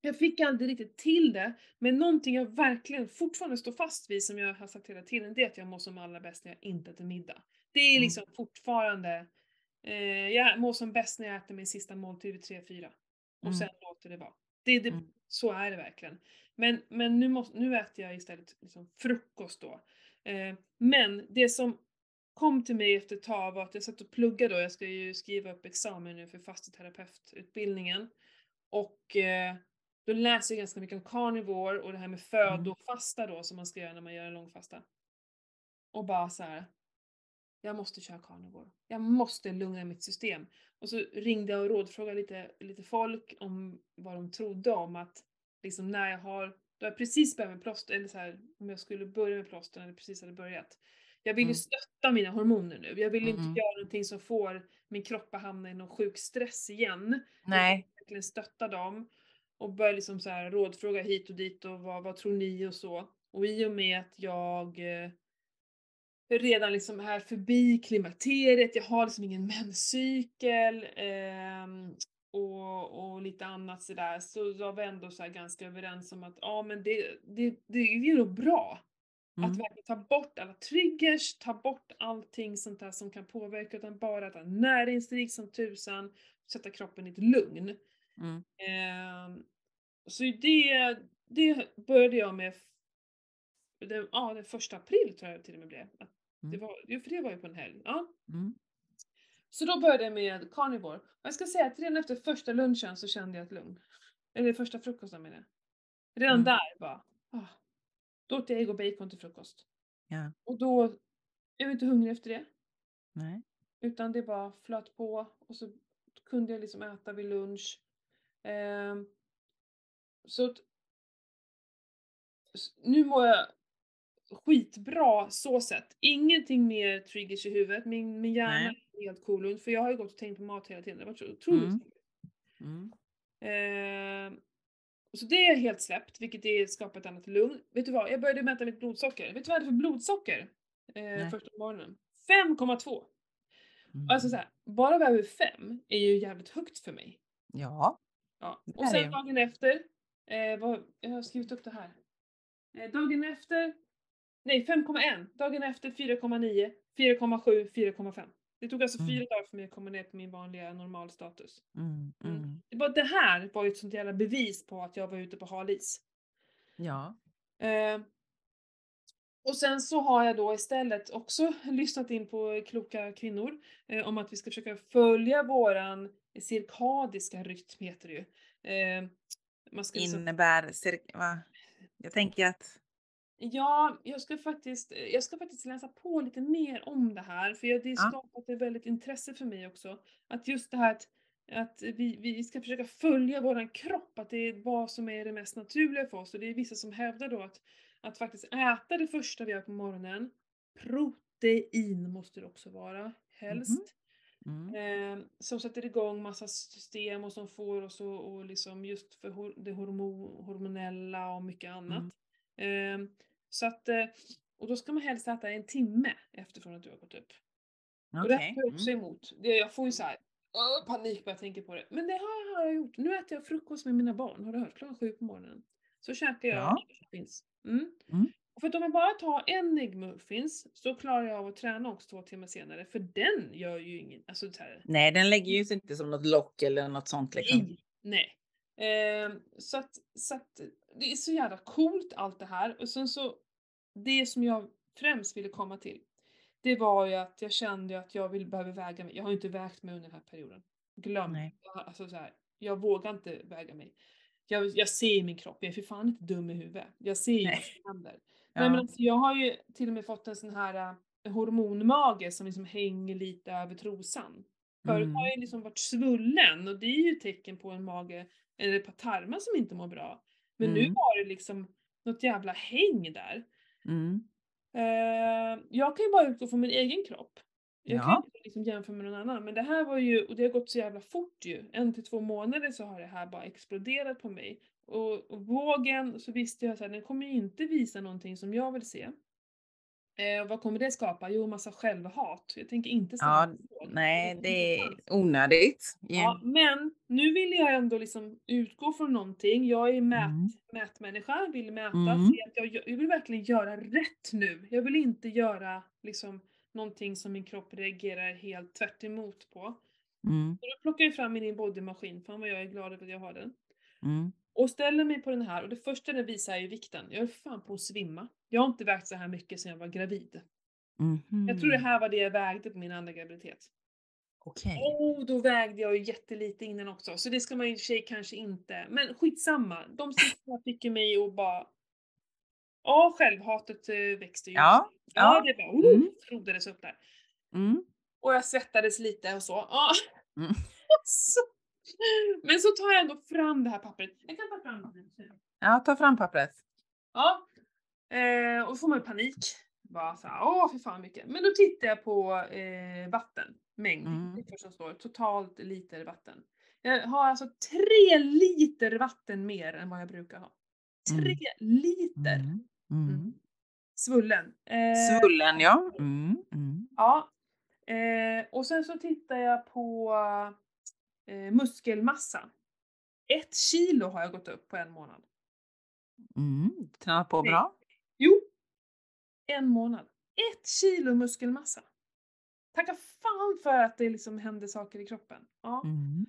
Jag fick aldrig riktigt till det, men någonting jag verkligen fortfarande står fast vid som jag har sagt hela tiden, det är att jag mår som allra bäst när jag inte äter middag. Det är
Mm.
liksom fortfarande, eh, jag mår som bäst när jag äter min sista måltid vid 3-4. Och
Mm.
sen låter det vara. Det, det,
Mm.
Så är det verkligen. Men, men nu, måste, nu äter jag istället liksom frukost då. Eh, men det som kom till mig efter ett tag var att jag satt och pluggade då, jag ska ju skriva upp examen nu för fasteterapeututbildningen. Och eh, då läser jag ganska mycket om carnivore och det här med födofasta då som man ska göra när man gör en långfasta. Och bara så här. Jag måste köra carnivore. Jag måste lugna mitt system. Och så ringde jag och rådfrågade lite, lite folk om vad de trodde om att liksom när jag har, då jag precis börjat med plåster, eller så här, om jag skulle börja med plåster eller precis hade börjat. Jag vill ju
Mm.
stötta mina hormoner nu. Jag vill
Mm.
inte göra någonting som får min kropp att hamna i någon sjuk stress igen.
Nej.
Verkligen stötta dem. Och börja liksom så här rådfråga hit och dit och vad, vad tror ni och så. Och i och med att jag eh, redan liksom är förbi klimakteriet, jag har liksom ingen menscykel ehm, och, och lite annat sådär. Så var vi ändå så här ganska överens om att ja men det, det, det är nog bra. Att
Mm.
verkligen ta bort alla triggers, ta bort allting sånt där som kan påverka utan bara äta näringsrikt som tusan, sätta kroppen i ett lugn.
Mm.
Ehm, så det, det började jag med det, ja, den första april tror jag till och med blev. Att det
Mm.
var, för det var ju på en helg. Ja.
Mm.
Så då började jag med carnivore. Och jag ska säga att redan efter första lunchen så kände jag ett lugn. Eller första frukosten menar jag. Redan
Mm.
där bara, ah. Då åt jag ägg och bacon till frukost.
Ja.
Och då, jag var inte hungrig efter det.
Nej.
Utan det bara flöt på och så kunde jag liksom äta vid lunch. Ehm, så att, s- nu mår jag skitbra så sett. Ingenting mer triggers i huvudet. Min, min hjärna är helt cool. För jag har ju gått och tänkt på mat hela tiden. Det har varit så otroligt
Mm. Mm.
Ehm, så det är helt släppt, vilket är skapar ett annat lugn. Vet du vad? Jag började mäta mitt blodsocker. Vet du vad jag hade för blodsocker? Eh, första morgonen. 5,2.
Mm.
Alltså så här, bara över 5 är ju jävligt högt för mig.
Ja.
Ja. Och sen dagen efter, eh, vad, jag har skrivit upp det här. Eh, dagen efter, nej 5,1. Dagen efter 4,9, 4,7, 4,5. Det tog alltså
Mm.
fyra dagar för mig att komma ner på min vanliga normalstatus.
Mm.
Mm.
Mm.
Det, det här var ju ett sånt jävla bevis på att jag var ute på hal is.
Ja.
Eh, och sen så har jag då istället också <laughs> lyssnat in på kloka kvinnor eh, om att vi ska försöka följa våran cirkadiska rytm heter det ju. Eh, man ska liksom,
Innebär cirka, va? Jag tänker att
ja, jag ska, faktiskt, jag ska faktiskt läsa på lite mer om det här för jag, det har skapat ett väldigt intresse för mig också. Att just det här att, att vi, vi ska försöka följa våran kropp, att det är vad som är det mest naturliga för oss. Och det är vissa som hävdar då att, att faktiskt äta det första vi gör på morgonen, protein måste det också vara, helst.
mm.
Eh, som sätter igång massa system och som får oss att och liksom just för det hormo- hormonella och mycket annat. Eh, så att, eh, och då ska man helst äta en timme efter från att du har gått upp. Och det tar jag också
Mm.
emot. Jag får ju så här panik bara jag tänker på det. Men det har, jag gjort. Nu äter jag frukost med mina barn. Har du hört? Klockan sju på morgonen. Så käkar jag
Ja.
äggmuffins. Mm.
Mm.
För att om jag bara tar en äggmuffins så klarar jag av att träna också två timmar senare. För den gör ju ingen... Alltså så här,
Nej, den lägger ju sig inte som något lock eller något sånt liksom.
Nej. Nej. Ehm, så, att, så att det är så jävla coolt allt det här. Och sen så, det som jag främst ville komma till, det var ju att jag kände att jag vill, behöver väga mig. Jag har inte vägt mig under den här perioden. Glöm.
Nej.
Alltså så här, jag vågar inte väga mig. Jag, jag ser min kropp, jag är för fan inte dum i huvudet. Jag ser ju vad som händer.
Ja. <laughs>
Nej, men alltså, jag har ju till och med fått en sån här äh, hormonmage som liksom hänger lite över trosan. Förut
Mm.
har jag liksom varit svullen och det är ju tecken på en mage eller ett par tarmar som inte mår bra. Men nu
Mm.
var det liksom något jävla häng där.
Mm.
Eh, jag kan ju bara utgå från min egen kropp. Jag kan ju
Ja.
inte liksom jämföra med någon annan. Men det här var ju, och det har gått så jävla fort ju. En till två månader så har det här bara exploderat på mig. Och, och vågen så visste jag att den kommer ju inte visa någonting som jag vill se. Eh, vad kommer det skapa? Jo, massa självhat. Jag tänker inte ställa
Ja,
våg.
nej, det är onödigt.
Ja,
Ja.
men nu vill jag ändå liksom utgå från någonting. Jag är mät,
Mm.
mätmänniska, vill mäta,
Mm.
jag, jag vill verkligen göra rätt nu. Jag vill inte göra liksom någonting som min kropp reagerar helt tvärt emot på.
Mm.
Så då plockar jag fram min bodymaskin, fan vad jag är glad över att jag har den.
Mm.
Och ställer mig på den här och det första den visar är ju vikten. Jag är fan på att svimma. Jag har inte vägt så här mycket sedan jag var gravid. Jag tror det
Mhm.
här var det jag vägde på min andra graviditet.
Okej.
Oh, då vägde jag ju jättelite innan också, så det ska man ju i och för sig kanske inte. Men skitsamma, de siffrorna fick ju mig att bara... Ja, självhatet eh, växte ju.
Ja,
ja
ja.
det bara oh,
Mm.
frodades upp där.
Mm.
Och jag svettades lite och så. Ja.
Mm. <laughs>
Så- <laughs> Men så tar jag ändå fram det här pappret. Jag kan ta fram det.
Ja, ta fram pappret.
Ja. Eh, och då får man ju panik. Bara så här, åh för fan mycket. Men då tittar jag på eh, vatten. Mängd.
Mm.
Det är först som står totalt liter vatten. Jag har alltså tre liter vatten mer än vad jag brukar ha. Tre liter!
Mm. Mm.
Mm. Svullen. Eh,
Svullen, ja. Mm. Mm.
Ja. Eh, och sen så tittar jag på eh, muskelmassa. Ett kilo har jag gått upp på en månad.
Mm. Tränat på bra.
Jo, en månad. Ett kilo muskelmassa. Tacka fan för att det liksom händer saker i kroppen. Ja.
Mm.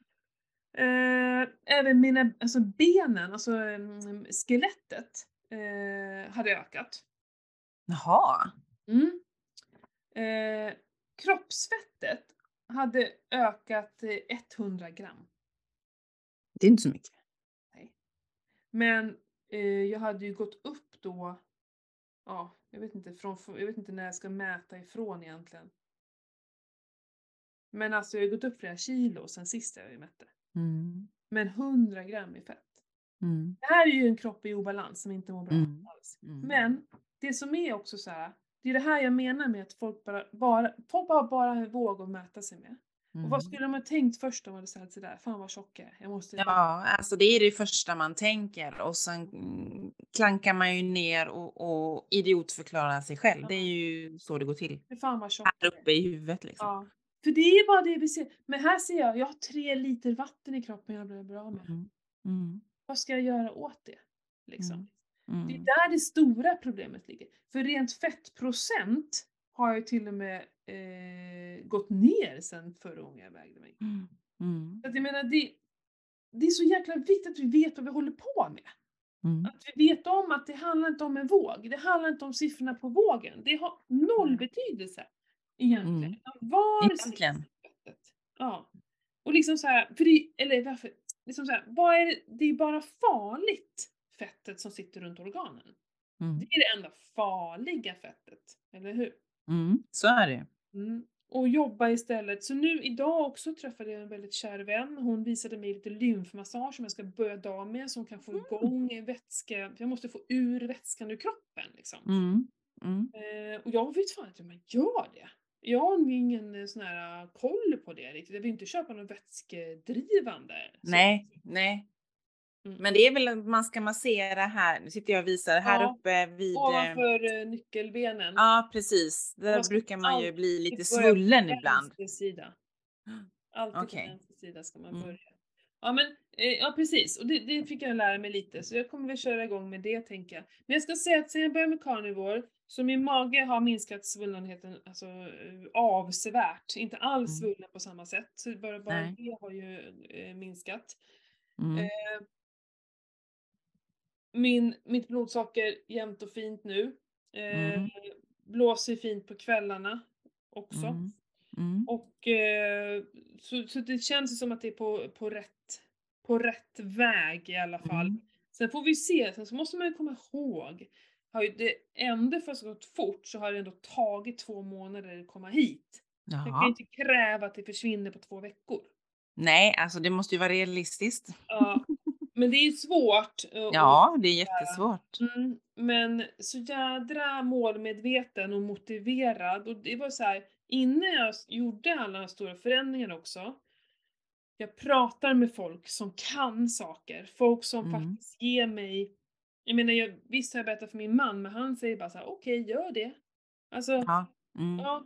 Eh, även mina alltså benen, alltså mm, skelettet, eh, hade ökat.
Jaha.
Mm. Eh, kroppsfettet hade ökat eh, 100 gram.
Det är inte så mycket.
Men eh, jag hade ju gått upp då, ja, jag vet inte, från, jag vet inte när jag ska mäta ifrån egentligen. Men alltså jag har gått upp flera kilo sen sist jag mätte.
Mm.
Men 100 gram i fett.
Mm.
Det här är ju en kropp i obalans som inte mår bra
Mm.
alls.
Mm.
Men det som är också så här, det är det här jag menar med att folk bara, bara, folk bara, bara vågar mäta sig med. Och vad
Mm.
skulle de ha tänkt först om de hade sagt sådär, fan vad tjock jag måste...
Ja, alltså det är det första man tänker och sen mm, klankar man ju ner och, och idiotförklarar sig själv. Det är ju så det går till.
Fan vad tjock
Här uppe i huvudet liksom.
Ja. För det är bara det vi ser. Men här ser jag, jag har tre liter vatten i kroppen jag blir bra med.
Mm. Mm.
Vad ska jag göra åt det? Liksom.
Mm.
Det är där det stora problemet ligger. För rent fettprocent har jag till och med eh, gått ner sen förra gången jag vägde mig.
Mm. Mm.
Så att jag menar, det, det är så jäkla viktigt att vi vet vad vi håller på med.
Mm.
Att vi vet om att det handlar inte om en våg. Det handlar inte om siffrorna på vågen. Det har noll
Mm.
betydelse egentligen.
Mm.
Var
Egentligen.
Ja. Och liksom så här, för det, eller varför, liksom så här, vad är det, det är bara farligt fettet som sitter runt organen.
Mm.
Det är det enda farliga fettet, eller hur?
Mm. Så är det.
Mm. Och jobba istället. Så nu idag också träffade jag en väldigt kär vän. Hon visade mig lite lymfmassage som jag ska börja dag med som kan få
Mm.
igång vätska. för Jag måste få ur vätskan ur kroppen liksom.
Mm. Mm.
Eh, och jag vet fan inte hur man gör det. Jag har ingen eh, sån här eh, koll på det riktigt. Jag vill inte köpa något vätskedrivande. så.
Nej, nej. Men det är väl att man ska massera här. Nu sitter jag och visar här
Ja,
uppe vid. eh,
Ovanför eh, nyckelbenen.
Ja, precis. Där
Man
brukar man ju bli lite svullen ibland.
Sida. Alltid
Okej.
på vänster sida ska man
Mm.
börja. Ja men, eh, ja precis. Och det, det fick jag lära mig lite. Så jag kommer väl köra igång med det tänker jag. Men jag ska säga att sen jag började med carnivore så min mage har minskat svullnheten alltså, avsevärt. Inte alls
Mm.
svullen på samma sätt. Så bara, bara det har ju eh, minskat.
Mm.
Eh, min, mitt blodsocker jämnt och fint nu. Eh,
Mm.
Blåser fint på kvällarna också.
Mm. Mm.
Och eh, så, så det känns som att det är på, på, rätt, på rätt väg i alla fall.
Mm.
Sen får vi se, sen så måste man ju komma ihåg. Har ju det ändå för att det gått fort så har det ändå tagit två månader att komma hit. Jag kan ju inte kräva att det försvinner på två veckor.
Nej, alltså det måste ju vara realistiskt.
Ja, men det är svårt. eh,
Ja, det är jättesvårt.
Mm, men så jädra målmedveten och motiverad. Och det var så här, innan jag gjorde alla de här stora förändringarna också. Jag pratar med folk som kan saker. Folk som
Mm.
faktiskt ger mig... Jag menar, jag, visst har jag berättat för min man, men han säger bara så här: okej, gör det. Alltså, ja.
Ja. Mm.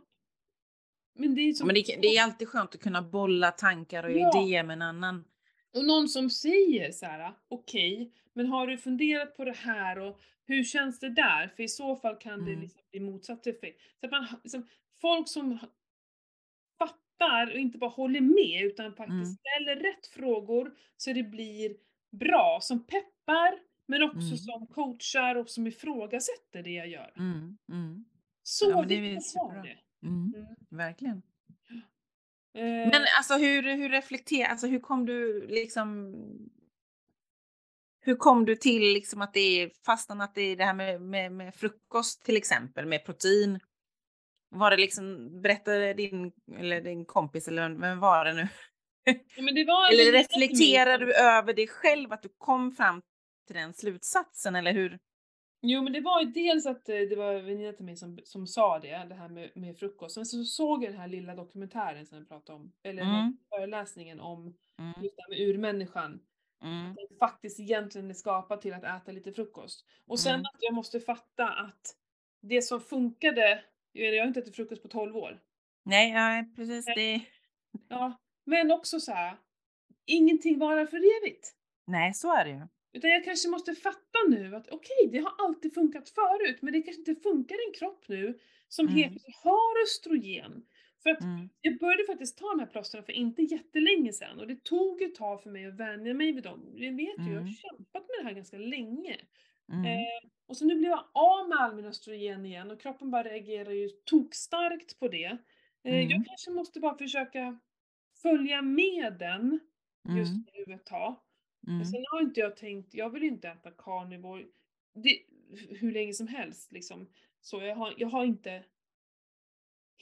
Men det är så...
Men det, det är alltid skönt att kunna bolla tankar och
Ja.
idéer med en annan.
Och någon som säger så här: okej, men har du funderat på det här och hur känns det där? För i så fall kan det
Mm.
liksom bli motsatt effekt. Så att man, liksom, folk som fattar och inte bara håller med utan faktiskt
Mm.
ställer rätt frågor så det blir bra. Som peppar men också
Mm.
som coachar och som ifrågasätter det jag gör.
Mm. Mm.
Så
Ja, det är
ha
superbra.
det.
Mm.
Mm.
Verkligen.
Eh,
Men alltså hur, hur reflekterar, alltså hur kom du liksom hur kom du till liksom att det är fastan att det är det här med, med, med frukost till exempel med protein? Var det liksom, berättade din, eller din kompis eller vem var det nu?
ja, det var
Eller reflekterar du över dig själv att du kom fram till den slutsatsen eller hur?
Jo men det var ju dels att eh, det var en väninna till mig som, som sa det, det här med, med frukost. Sen så såg jag den här lilla dokumentären som jag pratade om, eller
Mm.
föreläsningen om
Mm,
just det här med urmänniskan.
mm,
Den faktiskt egentligen är skapad till att äta lite frukost. Och sen
Mm.
att jag måste fatta att det som funkade, jag har inte ätit frukost på 12 år.
Nej, ja, precis. Det,
Ja, men också så här, ingenting varar för evigt.
nej, så är det ju.
Utan jag kanske måste fatta nu att okej, det har alltid funkat förut, men det kanske inte funkar i en kropp nu som
Mm.
plötsligt har östrogen. För att
Mm,
jag började faktiskt ta de här plåstren för inte jättelänge sedan och det tog ett tag för mig att vänja mig vid dem. Jag vet ju, jag har
Mm.
kämpat med det här ganska länge.
mm,
Eh, och så nu blev jag av med all min östrogen igen och kroppen bara reagerar ju tokstarkt på det. Eh, Jag
Mm.
kanske måste bara försöka följa med den just
Mm.
nu ett tag. Men
Mm.
sen har inte jag tänkt, jag vill inte äta carnivore det, hur länge som helst liksom. Så jag har, jag har inte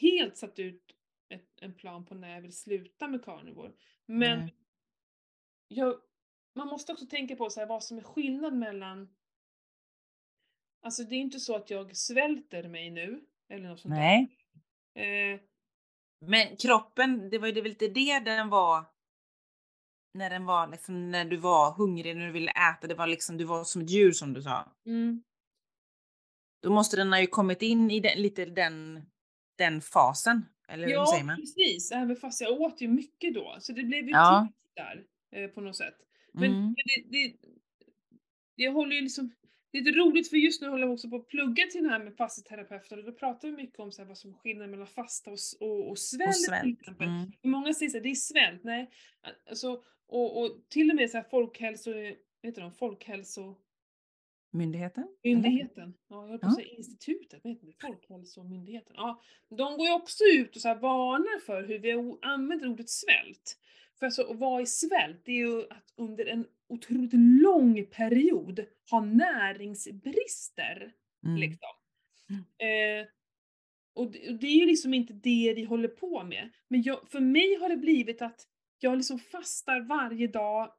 helt satt ut ett, en plan på när jag vill sluta med carnivore. Men jag, man måste också tänka på så här, vad som är skillnad mellan Alltså det är inte så att jag svälter mig nu, eller något sånt
Nej.
där. Eh,
Men kroppen, det var ju lite det den var när den var liksom, när du var hungrig, när du ville äta, det var liksom, du var som ett djur som du sa.
mm,
Då måste den ha ju kommit in i den, lite den, den fasen. Eller hur säger
ja,
man?
precis. Även fast jag åt ju mycket då. Så det blev ju
Ja.
där eh, på något sätt. Men,
Mm.
men det, det, jag håller ju liksom, det är lite roligt för just nu håller jag också på att plugga till den här med fasteterapeuter och då pratar vi mycket om så här, vad som är skillnaden mellan fasta och, och, och svält
Och
till
svält.
exempel.
Mm.
Många säger så här, det är svält. Nej, alltså, och, och till och med så här folkhälso, heter de, folkhälso...
Myndigheten? eller?
Myndigheten, ja, jag höll på att
Ja.
säga institutet, vad heter det? Folkhälsomyndigheten. Ja, de går ju också ut och så varnar för hur vi använder ordet svält. För alltså att vara i svält, det är ju att under en otroligt lång period ha näringsbrister.
Mm.
Liksom. Eh, och, det, och det är ju liksom inte det vi håller på med. Men jag, för mig har det blivit att jag liksom fastar varje dag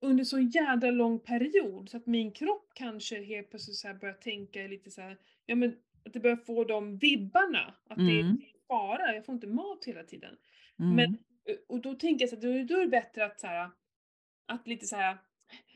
under så jädra lång period så att min kropp kanske helt plötsligt så börjar tänka lite så här, ja men att det börjar få de vibbarna, att det är
Mm.
fara, jag får inte mat hela tiden.
Mm.
Men, och då tänker jag så att då, är- det bättre att så här, att lite så här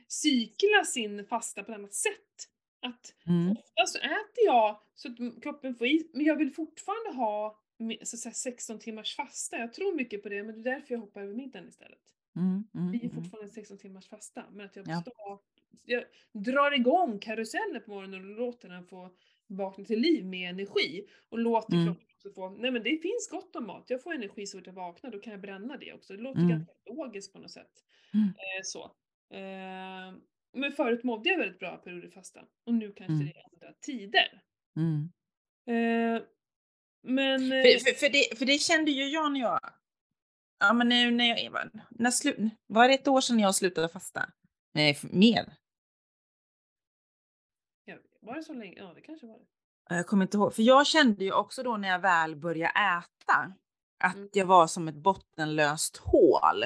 cykla sin fasta på ett annat sätt. Att
Mm.
ofta så äter jag så att kroppen får i, men jag vill fortfarande ha så att säga, 16 timmars fasta. Jag tror mycket på det, men det är därför jag hoppar över middagen istället.
Mm. Mm.
Det är
Mm.
fortfarande 16 timmars fasta, men att jag,
Ja.
start, jag drar igång karusellen på morgonen och låter den få vakna till liv med energi. Och låter
Mm.
kroppen få, nej men det finns gott om mat, jag får energi så fort jag vaknar, då kan jag bränna det också. Det låter
Mm.
ganska logiskt på något sätt.
Mm.
Eh, så. Eh, men förut mådde jag väldigt bra perioder fasta, och nu kanske
Mm.
det är andra tider.
Mm.
Eh, men... eh,
För, för, för, det, för det kände ju jag när jag... Ja, men nu när jag... var- När slu, var det ett år sedan jag slutade fasta? Nej, mer.
ja, var det så länge? Ja, det kanske var det.
Jag kommer inte ihåg. För jag kände ju också då när jag väl började äta att
Mm.
jag var som ett bottenlöst hål.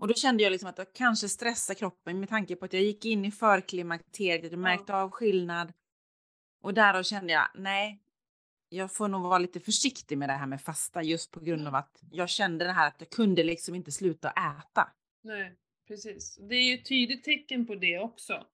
Och då kände jag liksom att jag kanske stressade kroppen med tanke på att jag gick in i förklimakteriet, jag märkte av skillnad. Och därav kände jag, nej, jag får nog vara lite försiktig med det här med fasta just på grund av att jag kände det här att jag kunde liksom inte sluta äta.
Nej, precis. Det är ju ett tydligt tecken på det också.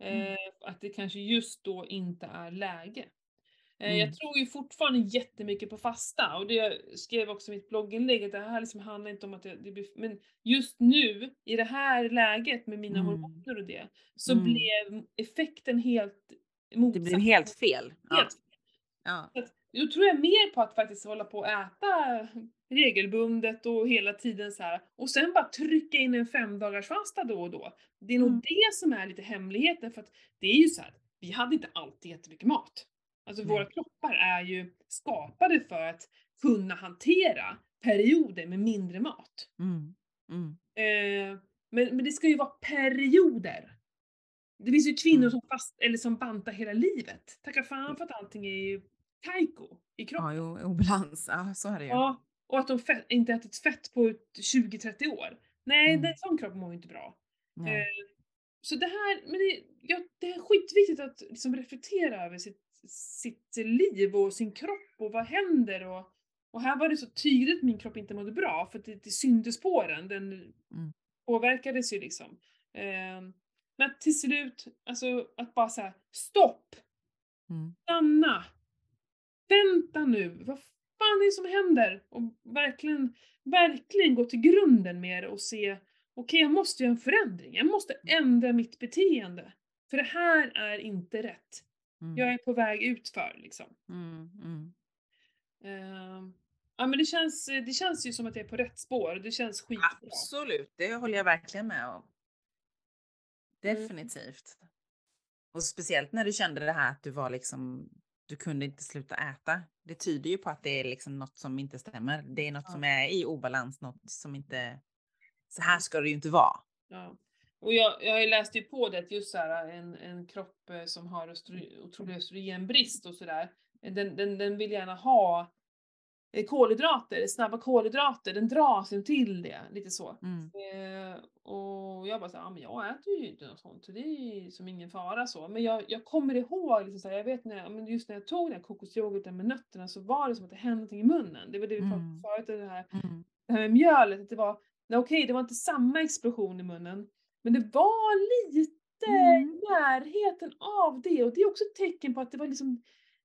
Mm.
Eh, att det kanske just då inte är läge. Eh,
Mm.
Jag tror ju fortfarande jättemycket på fasta och det jag skrev också i mitt blogginlägg att det här liksom handlar inte om att det, det blir, men just nu i det här läget med mina
Mm.
hormoner och det så
Mm.
blev effekten helt
Det
motsatt.
blev helt fel. Ja.
Helt
Ja.
Då tror jag mer på att faktiskt hålla på och äta regelbundet och hela tiden så här. Och sen bara trycka in en femdagars fasta då och då. Det är nog
Mm.
det som är lite hemligheten för att det är ju så här, vi hade inte alltid jättemycket mat. Alltså
Nej.
våra kroppar är ju skapade för att kunna hantera perioder med mindre mat.
Mm. Mm.
Eh, men, men det ska ju vara perioder. Det finns ju kvinnor
Mm.
som fast, eller som bantar hela livet. Tacka fan för att allting är ju kaiko i kroppen.
Ja, jo, obalans. Ja, så är det ju.
Ja, och att de fett, inte ätit fett på ett 20-30 år. Nej,
Mm.
en sån kropp mår ju inte bra. Eh, så det här, men det, ja, det är skitviktigt att liksom reflektera över sitt, sitt liv och sin kropp och vad händer och, och här var det så tydligt att min kropp inte mådde bra för det, det syntes på den. Den
Mm.
påverkades ju liksom. Eh, men till slut, alltså att bara säga stopp!
Mm.
stanna! Vänta nu, vad fan är det som händer? Och verkligen, verkligen gå till grunden med det och se, okej jag måste göra en förändring, jag måste ändra mitt beteende. För det här är inte rätt.
Mm.
Jag är på väg utför liksom.
Mm. Mm.
Ehm, ja men det känns, det känns ju som att jag är på rätt spår, det känns skitbra.
Absolut, det håller jag verkligen med om.
Mm.
Definitivt. Och speciellt när du kände det här att du var liksom du kunde inte sluta äta. Det tyder ju på att det är liksom något som inte stämmer. Det är något
Ja.
som är i obalans, något som inte... Så här ska det ju inte vara.
Ja. Och jag, jag har ju läst ju på det att just så här, en, en kropp eh, som har östro, otrolig östrogenbrist och sådär, den, den, den vill gärna ha eh, kolhydrater, snabba kolhydrater, den dras ju till det, lite så.
Mm.
Eh, och jag bara såhär, ja men jag äter ju inte något sånt, så det är ju som ingen fara så. Men jag, jag kommer ihåg, liksom så här, jag vet när, jag- men just när jag tog den här kokosyoghurten med nötterna så var det som att det hände någonting i munnen. Det var det vi pratade om
Mm.
förut, det här
Mm.
det här med mjölet, att det var, okej det var inte samma explosion i munnen, men det var lite
Mm.
närheten av det och det är också ett tecken på att det var liksom,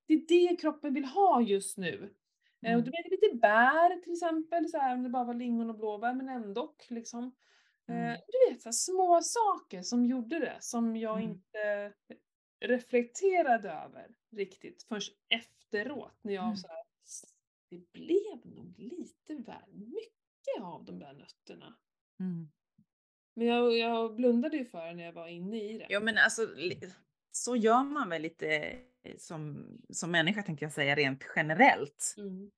det är det kroppen vill ha just nu. Eh, Och
Mm.
du vet lite bär till exempel, så här, om det bara var lingon och blåbär men ändå liksom. Eh,
Mm.
Du vet så här, små saker som gjorde det, som jag
Mm.
inte reflekterade över riktigt förrän efteråt när jag
Mm.
så här, det blev nog lite väl mycket av de där nötterna.
Mm.
Men jag, jag blundade ju för det när jag var inne i det.
Ja, men alltså så gör man väl lite som, som människa tänkte jag säga rent generellt.
Mm.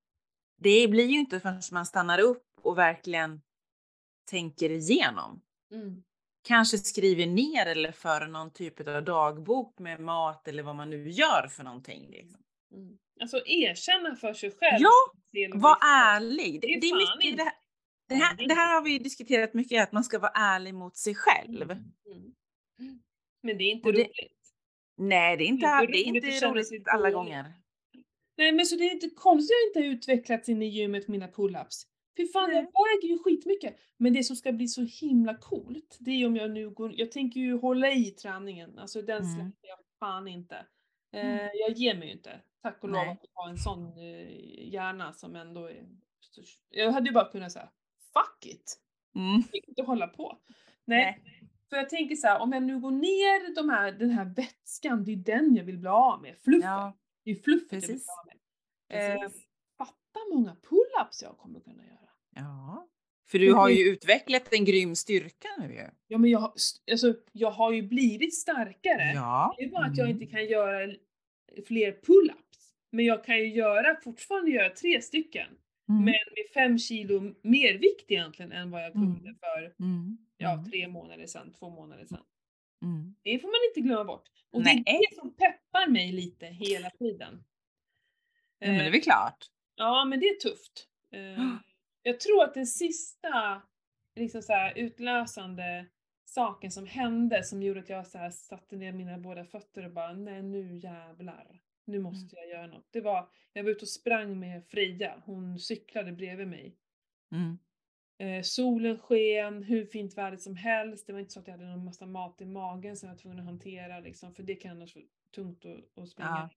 Det blir ju inte förrän man stannar upp och verkligen tänker igenom.
Mm.
Kanske skriver ner eller för någon typ av dagbok med mat eller vad man nu gör för någonting. Liksom.
Mm. Alltså erkänna för sig själv.
Ja, Var ärlig. Det,
Det är
det är
fan
mycket det här, det, här,
det är
det här har vi diskuterat mycket, att man ska vara ärlig mot sig själv.
Mm. Mm. Men det är inte
det-
roligt.
Nej, det är inte,
Det är inte
det är
roligt
inte alla gånger.
Nej men så det är inte konstigt att jag inte har utvecklats in i gymmet mina pull-ups. Fy fan, jag
Nej.
väger ju skitmycket. Men det som ska bli så himla coolt, det är om jag nu går, jag tänker ju hålla i träningen, alltså den
Mm.
släpper jag fan inte. Eh,
Mm.
jag ger mig ju inte. Tack och lov
Nej.
att jag har en sån eh, hjärna som ändå är... Jag hade ju bara kunnat säga fuck it,
Mm.
jag vill inte hålla på. Nej, för jag tänker så här, om jag nu går ner de här, den här vätskan, det är den jag vill bli av med. Fluffet.
Ja,
Det är fluffet jag vill bli av med. Eh, fatta många pull-ups jag kommer kunna göra.
Ja. För du har ju utvecklat en grym styrka nu ju.
Ja men jag, har- alltså, jag har ju blivit starkare.
Ja.
Det är bara att jag
Mm.
inte kan göra fler pull-ups. Men jag kan ju göra, fortfarande göra tre stycken.
Mm.
Men med fem kilo mer vikt egentligen än vad jag kunde
Mm.
för
Mm.
ja,
Mm.
tre månader sedan, två månader sedan.
Mm.
Det får man inte glömma bort. Och det
Nej.
är det som peppar mig lite hela tiden.
Ja, men det är
Eh,
väl klart.
Ja, men det är tufft. Eh, <gasps> Jag tror att den sista liksom så här, utlösande saken som hände som gjorde att jag så här, satte ner mina båda fötter och bara nej nu jävlar. Nu måste jag göra något. Det var, jag var ute och sprang med Frida, hon cyklade bredvid mig.
Mm.
Eh, solen sken, hur fint väder som helst. Det var inte så att jag hade någon massa mat i magen som jag var tvungen att hantera liksom, för det kan annars vara tungt att, att springa.
Ja.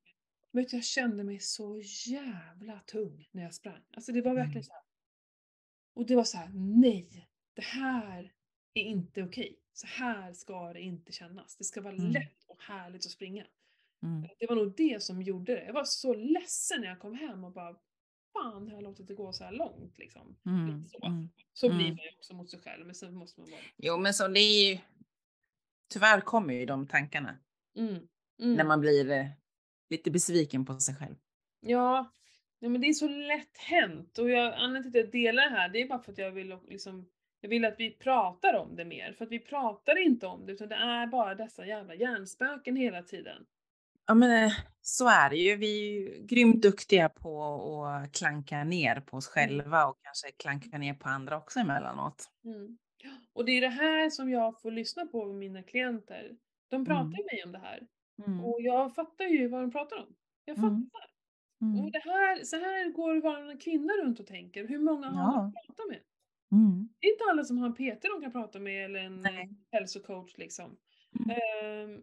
Men jag kände mig så jävla tung när jag sprang. Alltså det var verkligen
Mm.
så här. Och det var så här: nej, det här är inte okej. Så här ska det inte kännas. Det ska vara
Mm.
lätt och härligt att springa.
Mm.
Det var nog det som gjorde det. Jag var så ledsen när jag kom hem och bara, fan har jag låtit det gå så här långt liksom?
Mm.
Så.
Mm.
Så blir
Mm.
man ju också mot sig själv, men sen måste man vara...
Jo, men så det är ju. Tyvärr kommer ju de tankarna
Mm.
när man blir eh, lite besviken på sig själv.
Ja, ja, men det är så lätt hänt och jag, anledningen till att jag delar det här, det är bara för att jag vill liksom, jag vill att vi pratar om det mer, för att vi pratar inte om det, utan det är bara dessa jävla hjärnspöken hela tiden.
Ja, men eh, så är det ju. Vi är ju grymt duktiga på att klanka ner på oss
Mm.
själva och kanske klanka ner på andra också emellanåt.
Mm. Och det är det här som jag får lyssna på med mina klienter. De pratar
Mm.
med mig om det här.
Mm.
Och jag fattar ju vad de pratar om. Jag fattar.
Mm. Mm.
Och det här, så här går varannan kvinna runt och tänker. Hur många har man
Ja.
att prata med?
Mm.
Det är inte alla som har en PT de kan prata med eller en
Nej.
hälsocoach liksom.
Mm.
Ehm,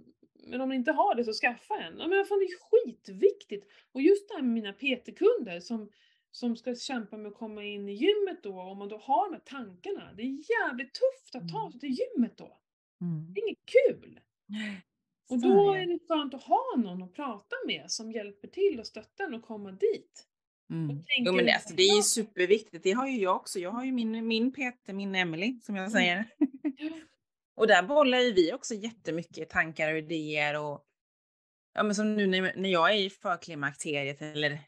men om ni inte har det så skaffa en. Ja, men fan, det är skitviktigt. Och just det här med mina PT-kunder som, som ska kämpa med att komma in i gymmet då, om man då har de här tankarna. Det är jävligt tufft att ta
Mm.
sig till gymmet då.
Mm.
Det är inget kul. <gasps> Och då
är det.
skönt att ha någon att prata med som hjälper till och stöttar en att komma dit.
Mm. Jo, men det, alltså, det är ju superviktigt. Det har ju jag också. Jag har ju min, min PT, min Emily som jag
Mm.
säger. <laughs> <laughs> Och där bollar ju vi också jättemycket tankar och idéer och ja men som nu när, när jag är i förklimakteriet eller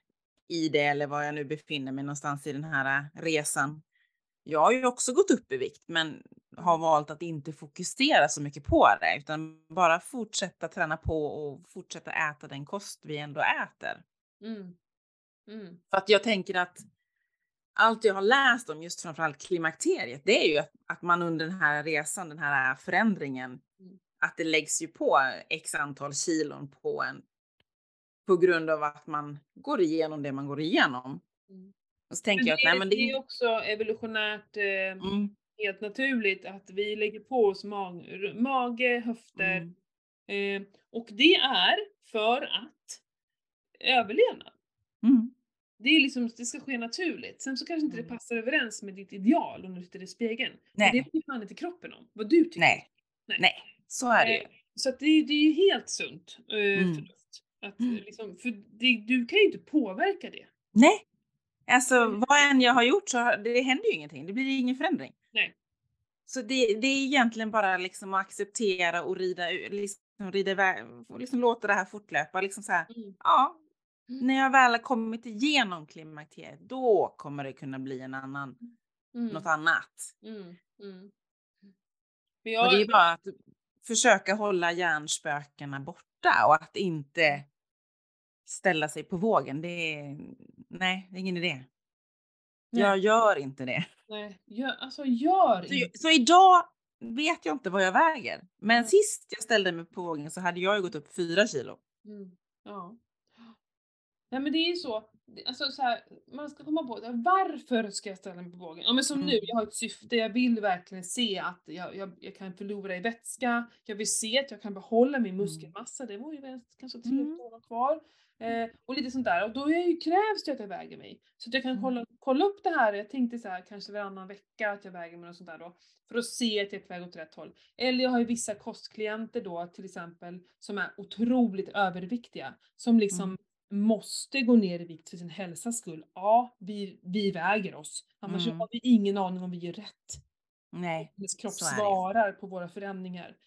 i det eller var jag nu befinner mig någonstans i den här äh, resan. Jag har ju också gått upp i vikt men har valt att inte fokusera så mycket på det utan bara fortsätta träna på och fortsätta äta den kost vi ändå äter.
Mm. Mm.
För att jag tänker att allt jag har läst om just framförallt klimakteriet, det är ju att, att man under den här resan, den här förändringen,
Mm.
att det läggs ju på x antal kilon på en på grund av att man går igenom det man går igenom.
Mm.
Och så tänker
Men
jag att
det,
nej men det,
det är också evolutionärt eh,
mm,
helt naturligt att vi lägger på oss mag, mage, höfter.
mm,
Eh, och det är för att överleva.
mm,
Det, är liksom, det ska ske naturligt. Sen så kanske inte det
Mm.
passar överens med ditt ideal om du tittar i spegeln. Men
Nej.
Det bryr fan inte kroppen om. Vad du tycker.
nej,
Nej.
nej, så är det ju.
Eh, Så att det, det är ju helt sunt eh,
Mm.
förnuft. Att,
Mm.
liksom, för det, du kan ju inte påverka det.
Nej, alltså vad än jag har gjort så det händer ju ingenting. Det blir ingen förändring.
Nej.
Så det, det är egentligen bara liksom att acceptera och rida, liksom, rida iväg, liksom låta det här fortlöpa. Liksom så här,
Mm.
ja,
Mm.
när jag väl har kommit igenom klimakteriet, då kommer det kunna bli en annan,
Mm.
något annat.
Mm. Mm.
Och
jag,
det är bara att försöka hålla hjärnspökena borta och att inte ställa sig på vågen. Det är, nej, det är ingen idé.
Nej.
Jag gör inte det.
nej, gör, alltså gör
Så,
inte.
så idag vet jag inte vad jag väger. Men sist jag ställde mig på vågen så hade jag ju gått upp fyra kilo.
Mm. Ja. Nej men det är ju så. Alltså så här, man ska komma på. Varför ska jag ställa mig på vågen? Ja men som
Mm.
nu, jag har ett syfte. Jag vill verkligen se att jag, jag, jag kan förlora i vätska. Jag vill se att jag kan behålla min muskelmassa. Det var ju väl kanske tre
Mm.
år kvar. Eh, och lite sånt där. Och då är ju, krävs det att jag väger mig. Så att jag kan
Mm.
kolla, kolla upp det här. Jag tänkte så här, kanske varannan vecka att jag väger mig och sånt där då. För att se att jag är på väg åt rätt håll. Eller jag har ju vissa kostklienter då till exempel som är otroligt överviktiga. Som liksom
Mm.
Måste gå ner i vikt för sin hälsas skull. Ja, vi, vi väger oss. Annars
Mm.
har vi ingen aning om vi gör rätt.
Nej.
Hennes kropp svarar på våra förändringar.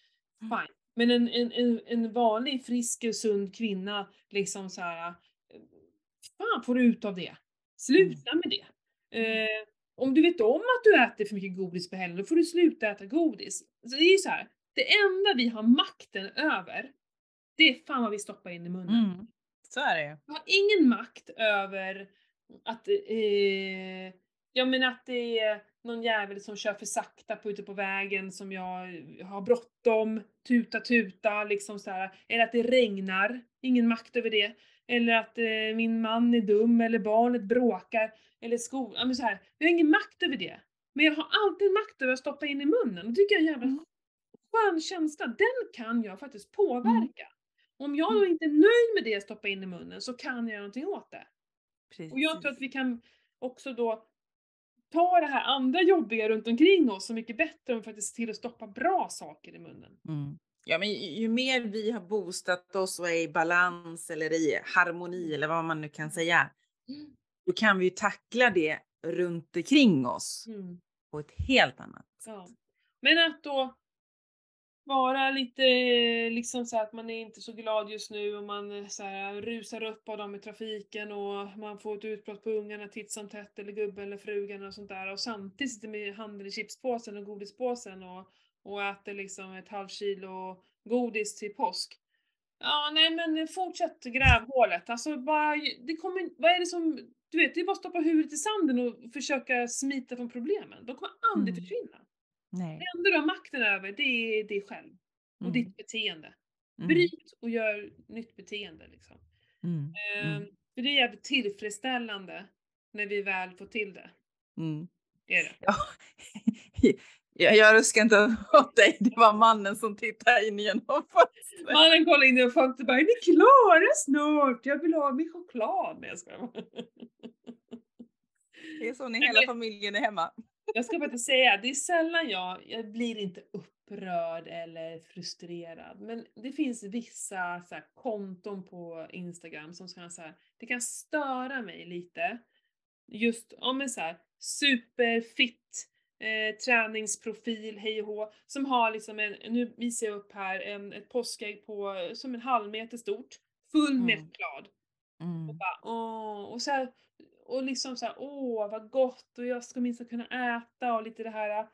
Mm.
Fine. Men en, en, en, vanlig frisk och sund kvinna liksom så här. Fan får du ut av det? Sluta med det. Eh, om du vet om att du äter för mycket godis på helgen, då får du sluta äta godis. Så det är ju så här. Det enda vi har makten över, det är fan vad vi stoppar in i munnen.
Mm. Så är det ju.
Jag har ingen makt över att, eh, ja men att det är någon jävel som kör för sakta på ute på vägen som jag har bråttom, tuta tuta liksom så här. Eller att det regnar, ingen makt över det. Eller att eh, min man är dum eller barnet bråkar. Eller skolan, ja men så här. Jag har ingen makt över det. Men jag har alltid makt över att stoppa in i munnen. Det tycker jag är en jävla
Mm.
skön känsla. Den kan jag faktiskt påverka. Om jag då inte är nöjd med det jag stoppar in i munnen så kan jag göra någonting åt det.
Precis.
Och jag tror att vi kan också då ta det här andra jobbiga runt omkring oss så mycket bättre om vi faktiskt ser till att stoppa bra saker i munnen.
Mm. Ja, men ju, ju mer vi har boostat oss och är i balans eller i harmoni eller vad man nu kan säga, då kan vi ju tackla det runt omkring oss
Mm.
på ett helt annat sätt.
Ja. Men att då vara lite liksom så att man är inte så glad just nu och man eh, så här, rusar upp av dem i trafiken och man får ett utbrott på ungarna titt som tätt eller gubben eller frugan och sånt där och samtidigt sitter med handen i chipspåsen och godispåsen och, och äter liksom ett halvt kilo godis till påsk. Ja, nej men fortsätt grävhålet. Alltså bara, det kommer, vad är det som, du vet, det är bara att stoppa huvudet i sanden och försöka smita från problemen. De kommer aldrig
Mm.
försvinna.
Nej.
Det enda du har makten över, det är dig själv. Och
Mm.
ditt beteende.
Mm.
Bryt och gör nytt beteende liksom.
Mm.
Ehm, För det är jävligt tillfredsställande när vi väl får till det.
Mm.
Det är det.
Ja. <laughs> Jag, jag ruskar inte åt dig, det var mannen som tittade in genom fönstret.
Mannen kollar in i fönstret och bara är ni klara snart? Jag vill ha min choklad. Nej jag skojar.
Det är så när <laughs> hela familjen är hemma.
Jag ska faktiskt säga, det är sällan jag, jag blir inte upprörd eller frustrerad. Men det finns vissa så här, konton på Instagram som kan så här, det kan störa mig lite. Just om en så här superfit eh, träningsprofil, hej och hå, som har liksom en, nu visar jag upp här, en, ett påskägg på som en halv meter stort. fullmättad. Och
Mm.
bara åh, och så här, och liksom så här, åh vad gott och jag ska minst kunna äta och lite det här.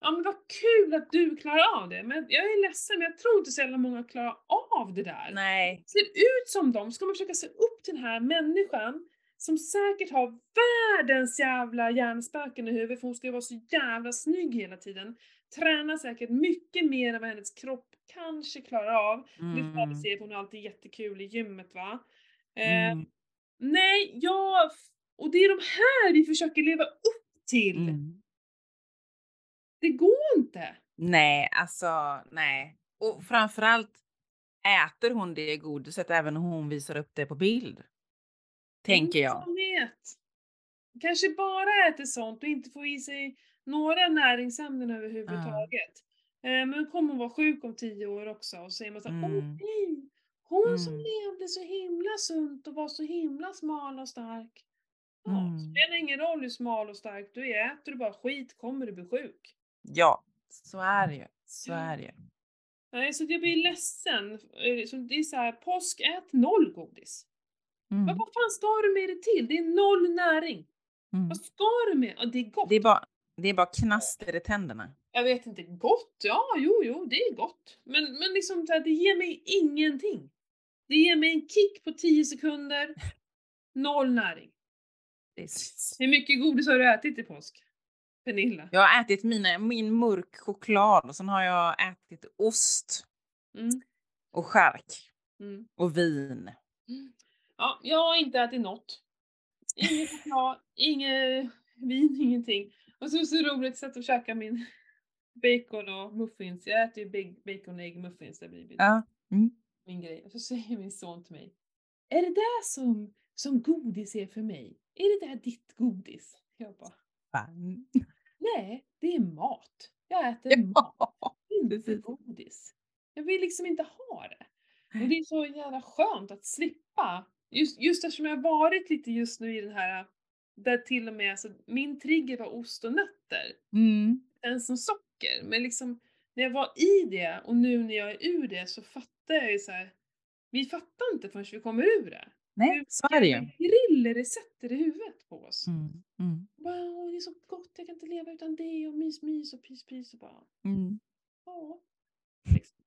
Ja men vad kul att du klarar av det, men jag är ledsen men jag tror inte så jävla många klarar av det där.
Nej.
Ser ut som dem, ska man försöka se upp till den här människan som säkert har världens jävla hjärnspöken i huvudet för hon ska ju vara så jävla snygg hela tiden. Tränar säkert mycket mer än vad hennes kropp kanske klarar av. Det får vi
Mm.
se, hon har alltid jättekul i gymmet va. Eh,
Mm.
nej, jag... Och det är de här vi försöker leva upp till.
Mm.
Det går inte.
Nej, alltså nej. Och framförallt äter hon det godiset även om hon visar upp det på bild. Tänker jag.
vet. Kanske bara äter sånt och inte får i sig några näringsämnen överhuvudtaget. Eh, men kommer hon vara sjuk om tio år också och så säger man såhär, åh
Mm.
nej, hon som
Mm.
levde så himla sunt och var så himla smal och stark. Ja,
Mm.
spelar ingen roll hur smal och stark du är, äter du bara skit kommer du bli sjuk.
Ja, så är det ju. Så är det ju.
Nej, så jag blir ledsen. Eh, Så det är såhär, påsk, ät noll godis.
Mm.
Men vad fan ska du med det till? Det är noll näring.
Mm.
Vad ska du med? Ja, det är gott.
Det är bara, det är bara knaster i tänderna.
Jag vet inte, gott? Ja, jo, jo, det är gott. Men, men liksom så här, det ger mig ingenting. Det ger mig en kick på 10 sekunder. Noll näring.
Det är s-
Hur mycket godis har du ätit i påsk? Pernilla?
Jag har ätit mina, min mörk choklad och sen har jag ätit ost
Mm.
och skärk
Mm.
och vin.
Mm. Ja, jag har inte ätit något. Ingen choklad, inget vin, ingenting. Och så så roligt sätt att käka min bacon och muffins. Jag äter ju bacon och ägg muffins, det blir
Ja. Mm.
Min grej. Och så säger min son till mig. Är det där som, som godis är för mig? Är det där ditt godis? Jag bara,
Fan.
nej, det är mat. Jag äter mat,
Ja,
inte
precis.
godis. Jag vill liksom inte ha det. Och det är så jävla skönt att slippa. Just, just eftersom jag har varit lite just nu i den här, där till och med, alltså, min trigger var ost och nötter.
Mm.
än som socker. Men liksom, när jag var i det och nu när jag är ur det så fattar jag ju så här. vi fattar inte förrän vi kommer ur det.
Nej, så är det ju.
Griller det sätter i huvudet på oss.
Mm. Mm.
Wow, det är så gott, jag kan inte leva utan det och mys, mys och pys, pys och bara,
Mm.
ja. Liksom.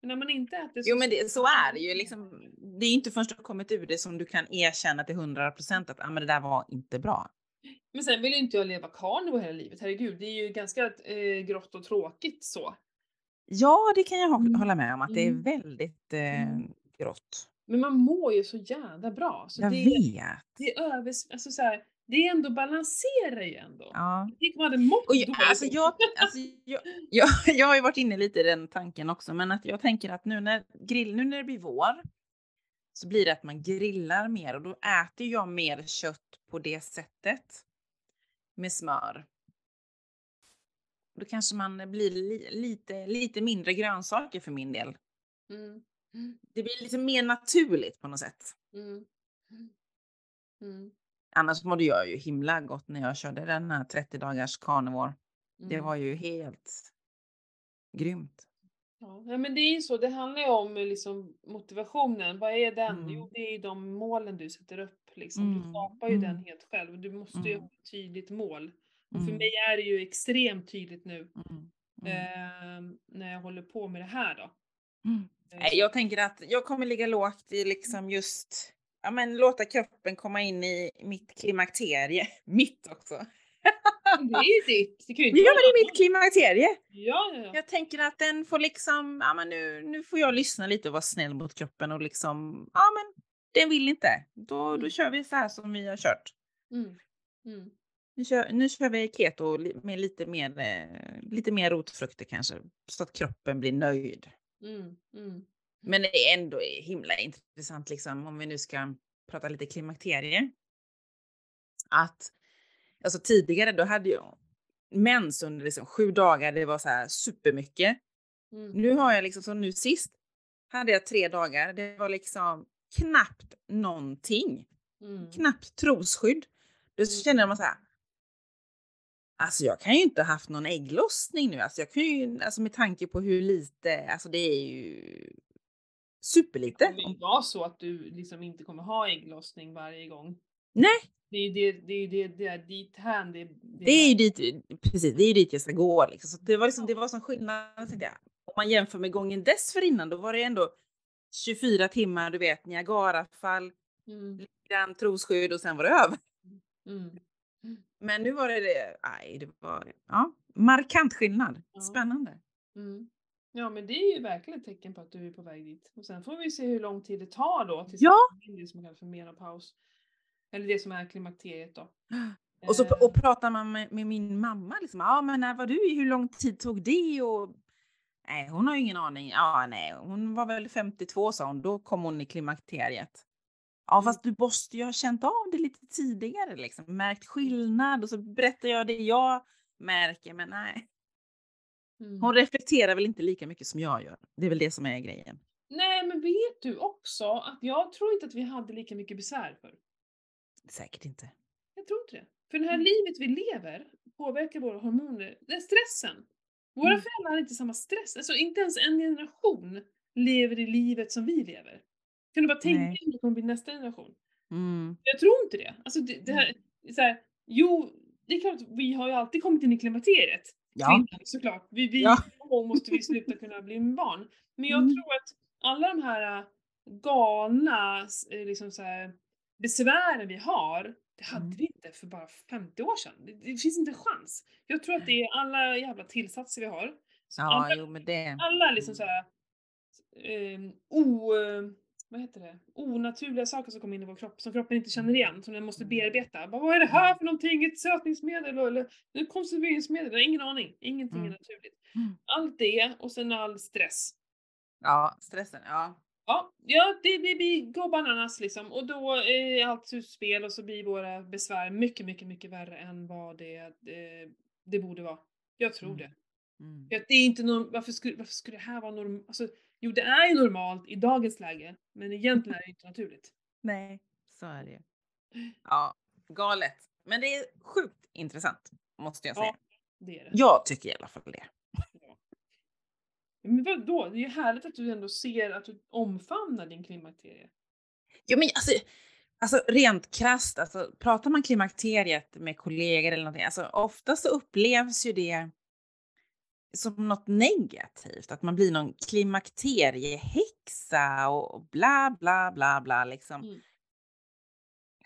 Men när man inte äter
Jo men det, så är det ju. Liksom, det är inte förrän du har kommit ur det som du kan erkänna till 100 procent att ah, men det där var inte bra.
Men sen vill ju inte jag leva carnivore hela livet, herregud. Det är ju ganska eh, grått och tråkigt så.
Ja, det kan jag
Mm.
hålla med om att det är
Mm.
väldigt eh,
Mm.
grått.
Men man mår ju så jävla bra. Så
Jag
det,
vet.
det är över, alltså så här, det är ändå balanserar ju ändå.
Ja.
Tycker man hade mått
Och jag,
dåligt.
alltså jag, alltså jag, jag, <laughs> jag har ju varit inne lite i den tanken också, men att jag tänker att nu när, grill, nu när det blir vår så blir det att man grillar mer och då äter jag mer kött på det sättet med smör. Då kanske man blir li, lite, lite mindre grönsaker för min del.
Mm. Mm.
Det blir lite mer naturligt på något sätt.
Mm. Mm.
Annars mådde jag ju himla gott när jag körde den här 30 dagars carnivore. Det
Mm.
var ju helt grymt.
Ja, men det är ju så, det handlar ju om liksom, motivationen. Vad är den?
Mm.
Jo, det är ju de målen du sätter upp. Liksom. Du
Mm,
skapar ju den
mm.
helt själv. Du måste ju
Mm.
ha ett tydligt mål. Och för
Mm,
mig är det ju extremt tydligt nu
mm, mm.
eh, när jag håller på med det här då.
Mm.
Eh,
Nej, Jag tänker att jag kommer ligga lågt i liksom just, ja men låta kroppen komma in i mitt klimakterie. <laughs> Mitt också.
det är ditt. Det kan ju inte
Ja men det är mitt klimakterie.
Ja, ja, ja.
Jag tänker att den får liksom, ja men nu, nu får jag lyssna lite och vara snäll mot kroppen och liksom, ja men den vill inte. Då, då
Mm.
kör vi så här som vi har kört.
Mm. Mm.
Nu kör, nu kör vi keto med lite mer, eh, lite mer rotfrukter kanske, så att kroppen blir nöjd.
Mm. Mm.
Men det är ändå himla intressant liksom om vi nu ska prata lite klimakterie. Att alltså tidigare då hade jag mens under liksom sju dagar, det var så här supermycket.
Mm.
Nu har jag liksom, som nu sist hade jag tre dagar, det var liksom knappt någonting.
Mm.
Knappt trosskydd. Då
Mm.
känner man så här. Alltså jag kan ju inte ha haft någon ägglossning nu. Alltså jag kan ju, alltså med tanke på hur lite, alltså det är ju superlite.
Det kan vara så att du liksom inte kommer ha ägglossning varje gång.
Nej.
Det är ju det, det, är det, det är dit hän det, det,
Det är ju dit, precis, det är ju dit jag ska gå liksom. Så det var liksom, det var som skillnad, tänkte jag. Om man jämför med gången dessförinnan, då var det ändå 24 timmar, du vet, Niagarafall,
Mm,
lite grann trosskydd och sen var det över.
mm.
Men nu var det det, nej, det var, ja, markant skillnad.
Ja.
Spännande.
Mm. Ja men det är ju verkligen ett tecken på att du är på väg dit. Och sen får vi se hur lång tid det tar då tills
Ja.
det som kallas för menopaus. Eller det som är klimakteriet då.
Och, så,
Eh,
och pratar man med, med min mamma, liksom, ja men när var du i, hur lång tid tog det? Och, nej, hon har ju ingen aning. Ja, nej, hon var väl 52 sa hon, då kom hon i klimakteriet. Ja,
Mm.
fast du måste ju ha känt av det lite tidigare, liksom, märkt skillnad och så berättar jag det jag märker, men nej.
mm.
Hon reflekterar väl inte lika mycket som jag gör. Det är väl det som är grejen.
Nej men vet du också att jag tror inte att vi hade lika mycket besvär för.
Säkert inte.
Jag tror inte det. För det här
Mm.
livet vi lever påverkar våra hormoner. Den stressen. Våra
Mm.
föräldrar har inte samma stress. Alltså inte ens en generation lever i livet som vi lever. Kan du bara tänka dig hur det kommer bli nästa generation?
Mm.
Jag tror inte det. Alltså det, det här, så här, jo, det är klart att vi har ju alltid kommit in i klimakteriet.
Ja.
Såklart. Vi, vi,
Ja.
måste vi sluta kunna bli med barn. Men jag
Mm.
tror att alla de här äh, galna eh, liksom så här, besvären vi har, det hade
Mm.
vi inte för bara 50 år sedan. Det, det finns inte en chans. Jag tror att det är alla jävla tillsatser vi har.
Ja,
alla,
jo men det.
alla liksom så här, eh, o, eh, vad heter det? onaturliga saker som kommer in i vår kropp som kroppen inte känner igen, som den måste bearbeta. Bara, vad är det här för någonting? Ett sötningsmedel eller ett konserveringsmedel? Jag har ingen aning. Ingenting är
Mm.
naturligt.
Mm.
Allt det och sen all stress.
Ja, stressen. Ja.
Ja, ja det, det blir go bananas liksom och då är allt ur spel och så blir våra besvär mycket, mycket, mycket värre än vad det, eh, det borde vara. Jag tror
Mm.
det.
Mm.
Det är inte norm- varför, skulle, varför skulle det här vara normalt? Alltså, jo, det är ju normalt i dagens läge, men egentligen är det inte naturligt.
Nej, så är det ju. <gasps> Ja, galet. Men det är sjukt intressant, måste jag säga.
Ja, det är det.
Jag tycker i alla fall det.
Men vadå? Det är ju härligt att du ändå ser att du omfamnar din klimakterie.
Jo, men alltså, alltså rent krasst, alltså, pratar man klimakteriet med kollegor eller någonting, alltså ofta så upplevs ju det som något negativt, att man blir någon klimakteriehäxa och bla bla bla bla liksom.
Mm.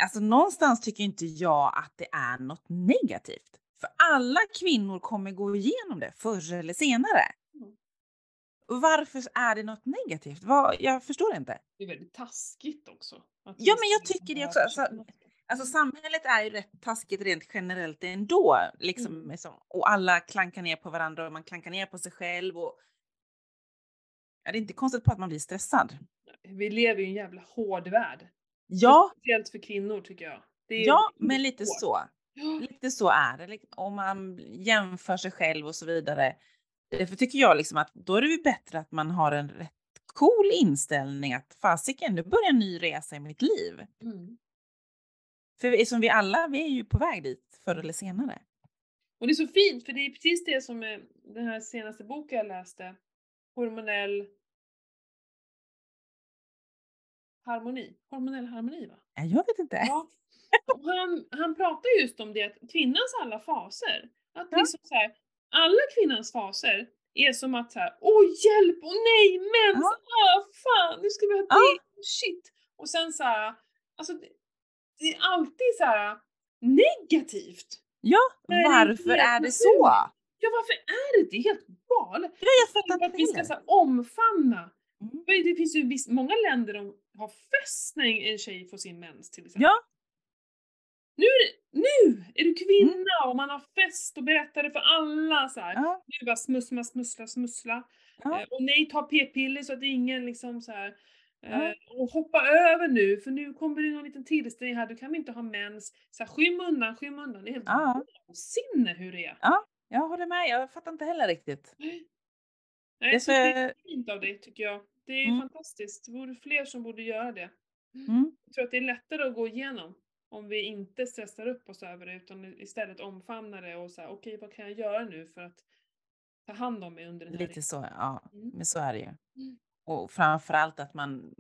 Alltså någonstans tycker inte jag att det är något negativt. För alla kvinnor kommer gå igenom det förr eller senare.
Mm.
Varför är det något negativt? Vad, jag förstår inte.
Det är väldigt taskigt också.
Ja, men jag
ska
tycker det också. Alltså,
så-
Alltså samhället är ju rätt taskigt rent generellt ändå. Liksom,
Mm.
med som- och alla klankar ner på varandra och man klankar ner på sig själv. Och... Ja, det är inte konstigt på att man blir stressad.
Vi lever i en jävla hård värld.
Ja,
Speciellt för kvinnor tycker jag.
Ja men lite
hårt.
så. Lite så är det. liksom. Om man jämför sig själv och så vidare. Därför tycker jag liksom att då är det ju bättre att man har en rätt cool inställning att fasiken, nu börjar en ny resa i mitt liv.
Mm.
För som vi alla, vi är ju på väg dit förr eller senare.
Och det är så fint för det är precis det som är den här senaste boken jag läste. Hormonell harmoni. Hormonell harmoni va?
Ja, Jag vet inte.
Ja. Han, han pratar just om det att kvinnans alla faser, att
Ja.
liksom så här, alla kvinnans faser är som att så här, åh hjälp, åh nej, mens,
Ja.
ah fan, nu ska vi ha
Ja.
det, shit. Och sen så här, alltså det, det är alltid så här negativt.
Ja,
det är
varför
helt
är det så?
Ja varför är det? Det helt galet.
Ja, jag fattar
För att
inte
vi ska så här, omfamna.
Mm.
Det finns ju viss, många länder som har fest när en tjej får sin mens till exempel.
Ja.
Nu är, det, nu är du kvinna och man har fest och berättar det för alla så här.
Ja,
Nu bara smussla, smussla, smussla.
ja,
Eh, och nej, ta p-piller så att ingen liksom så här.
Ja.
Och hoppa över nu för nu kommer det någon liten tillställning här, du kan vi inte ha mens. Så här, skym undan, skym undan. Det är helt
ja.
vansinne hur det är.
Jag håller med, jag fattar inte heller riktigt. <gasps>
Nej,
Det är
så det är fint av dig tycker jag. Det är
Mm.
fantastiskt. Det vore fler som borde göra det.
Mm.
Jag tror att det är lättare att gå igenom. om vi inte stressar upp oss över det utan istället omfamnar det och säger okej vad kan jag göra nu för att ta hand om mig under den här
Lite så, ja.
Mm.
Men så är det ju. Och framförallt att man,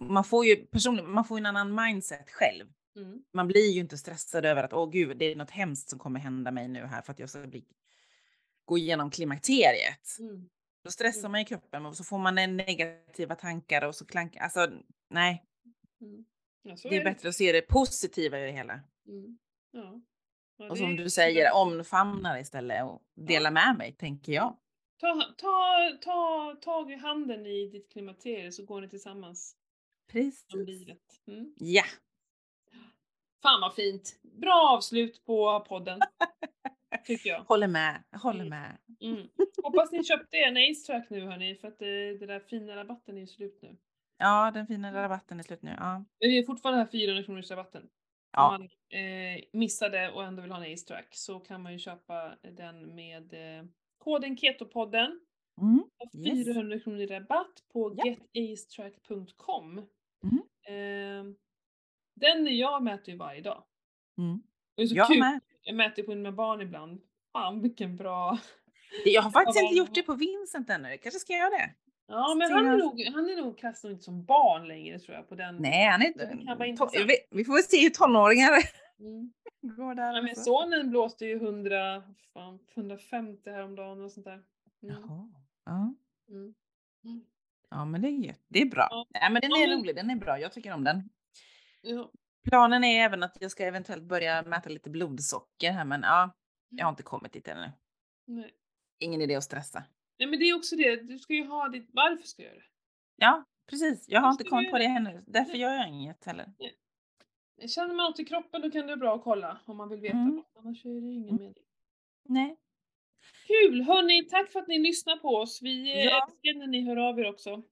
man får ju personligen, man får en annan mindset själv.
Mm.
Man blir ju inte stressad över att åh gud, det är något hemskt som kommer hända mig nu här för att jag ska bli, gå igenom klimakteriet.
Mm.
Då stressar
Mm.
man i kroppen och så får man negativa tankar och så klankar, alltså nej,
Mm. Ja,
det är
det.
bättre att se det positiva i det hela.
Mm. Ja. Ja,
Och
det
som
är
du säger, omfamna istället och dela med mig, tänker jag.
Ta, ta, ta tag i handen i ditt klimakterie så går ni tillsammans
Precis.
livet. Mm.
Ja,
Fan vad fint! Bra avslut på podden. <laughs> Tycker jag.
håller med, håller
Mm.
med.
Mm. Hoppas ni köpte er en Ace Track nu hörni för att det, det där fina rabatten är ju slut nu.
Ja, den fina rabatten är slut nu. Ja.
Men vi är fortfarande här 400 kronors rabatten. Om
Ja.
man eh, missade och ändå vill ha en Ace Track så kan man ju köpa den med eh, koden Ketopodden.
Mm.
Och
Yes.
400 kronor i rabatt på
Ja.
getacetrack.com.
Mm.
Eh, den jag mäter ju varje dag.
Mm.
Det är så
Jag
kul.
med.
Jag mäter på mina barn ibland. Fan vilken bra...
Jag har faktiskt inte gjort det på Vincent ännu. Jag kanske ska göra det.
Ja men han är nog, han är nog klassad inte som barn längre tror jag på den.
Nej, han är inte... vi får väl se hur tonåringar
Mm.
Går där.
Ja, men
alltså.
sonen blåste ju 100, fan, 150 häromdagen och sånt där. Mm.
Jaha. Ja.
Mm. Mm.
ja, men det är. Det är bra.
Ja.
Nej, men den är rolig. Den är bra. Jag tycker om den.
Ja.
Planen är även att jag ska eventuellt börja mäta lite blodsocker här, men ja, jag har inte kommit dit ännu.
Nej.
Ingen idé att stressa.
Nej men det är också det, du ska ju ha ditt, varför ska jag göra det?
Ja, precis. Jag har inte kommit på det ännu. Därför
Nej.
gör jag inget heller.
Känner man något i kroppen då kan det vara bra att kolla om man vill veta
Mm.
något. Annars är det ingen
Mm.
mening.
Nej.
Kul! Hörni, tack för att ni lyssnar på oss. Vi eh,
Ja.
älskar när ni hör av er också.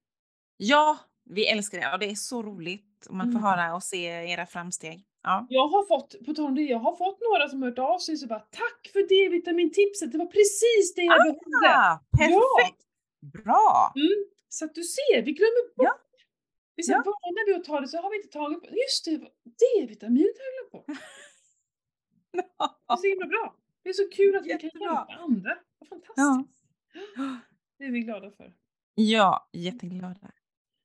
Ja, vi älskar det. Och det är så roligt. om Man får
Mm.
höra och se era framsteg. Ja.
Jag har fått, på tal om det, jag har fått några som hört av sig så bara tack för D-vitamintipset, det var precis det jag behövde.
Ah, perfekt! Bra!
Mm. Så att du ser, vi glömmer bort.
Ja.
Vi är
Ja.
vana vid att ta det så har vi inte tagit på Just det, D-vitaminet har jag glömt bort. <laughs> Det är så himla bra. Det är så kul att vi kan
Jättebra.
hjälpa andra. Vad fantastiskt.
Ja. <gasps>
Det är vi glada för.
Ja, jätteglada.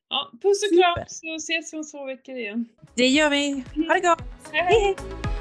Ja, puss och kram så ses vi om två veckor igen.
Det gör vi. Ha det gott! Hej
hej!
hej!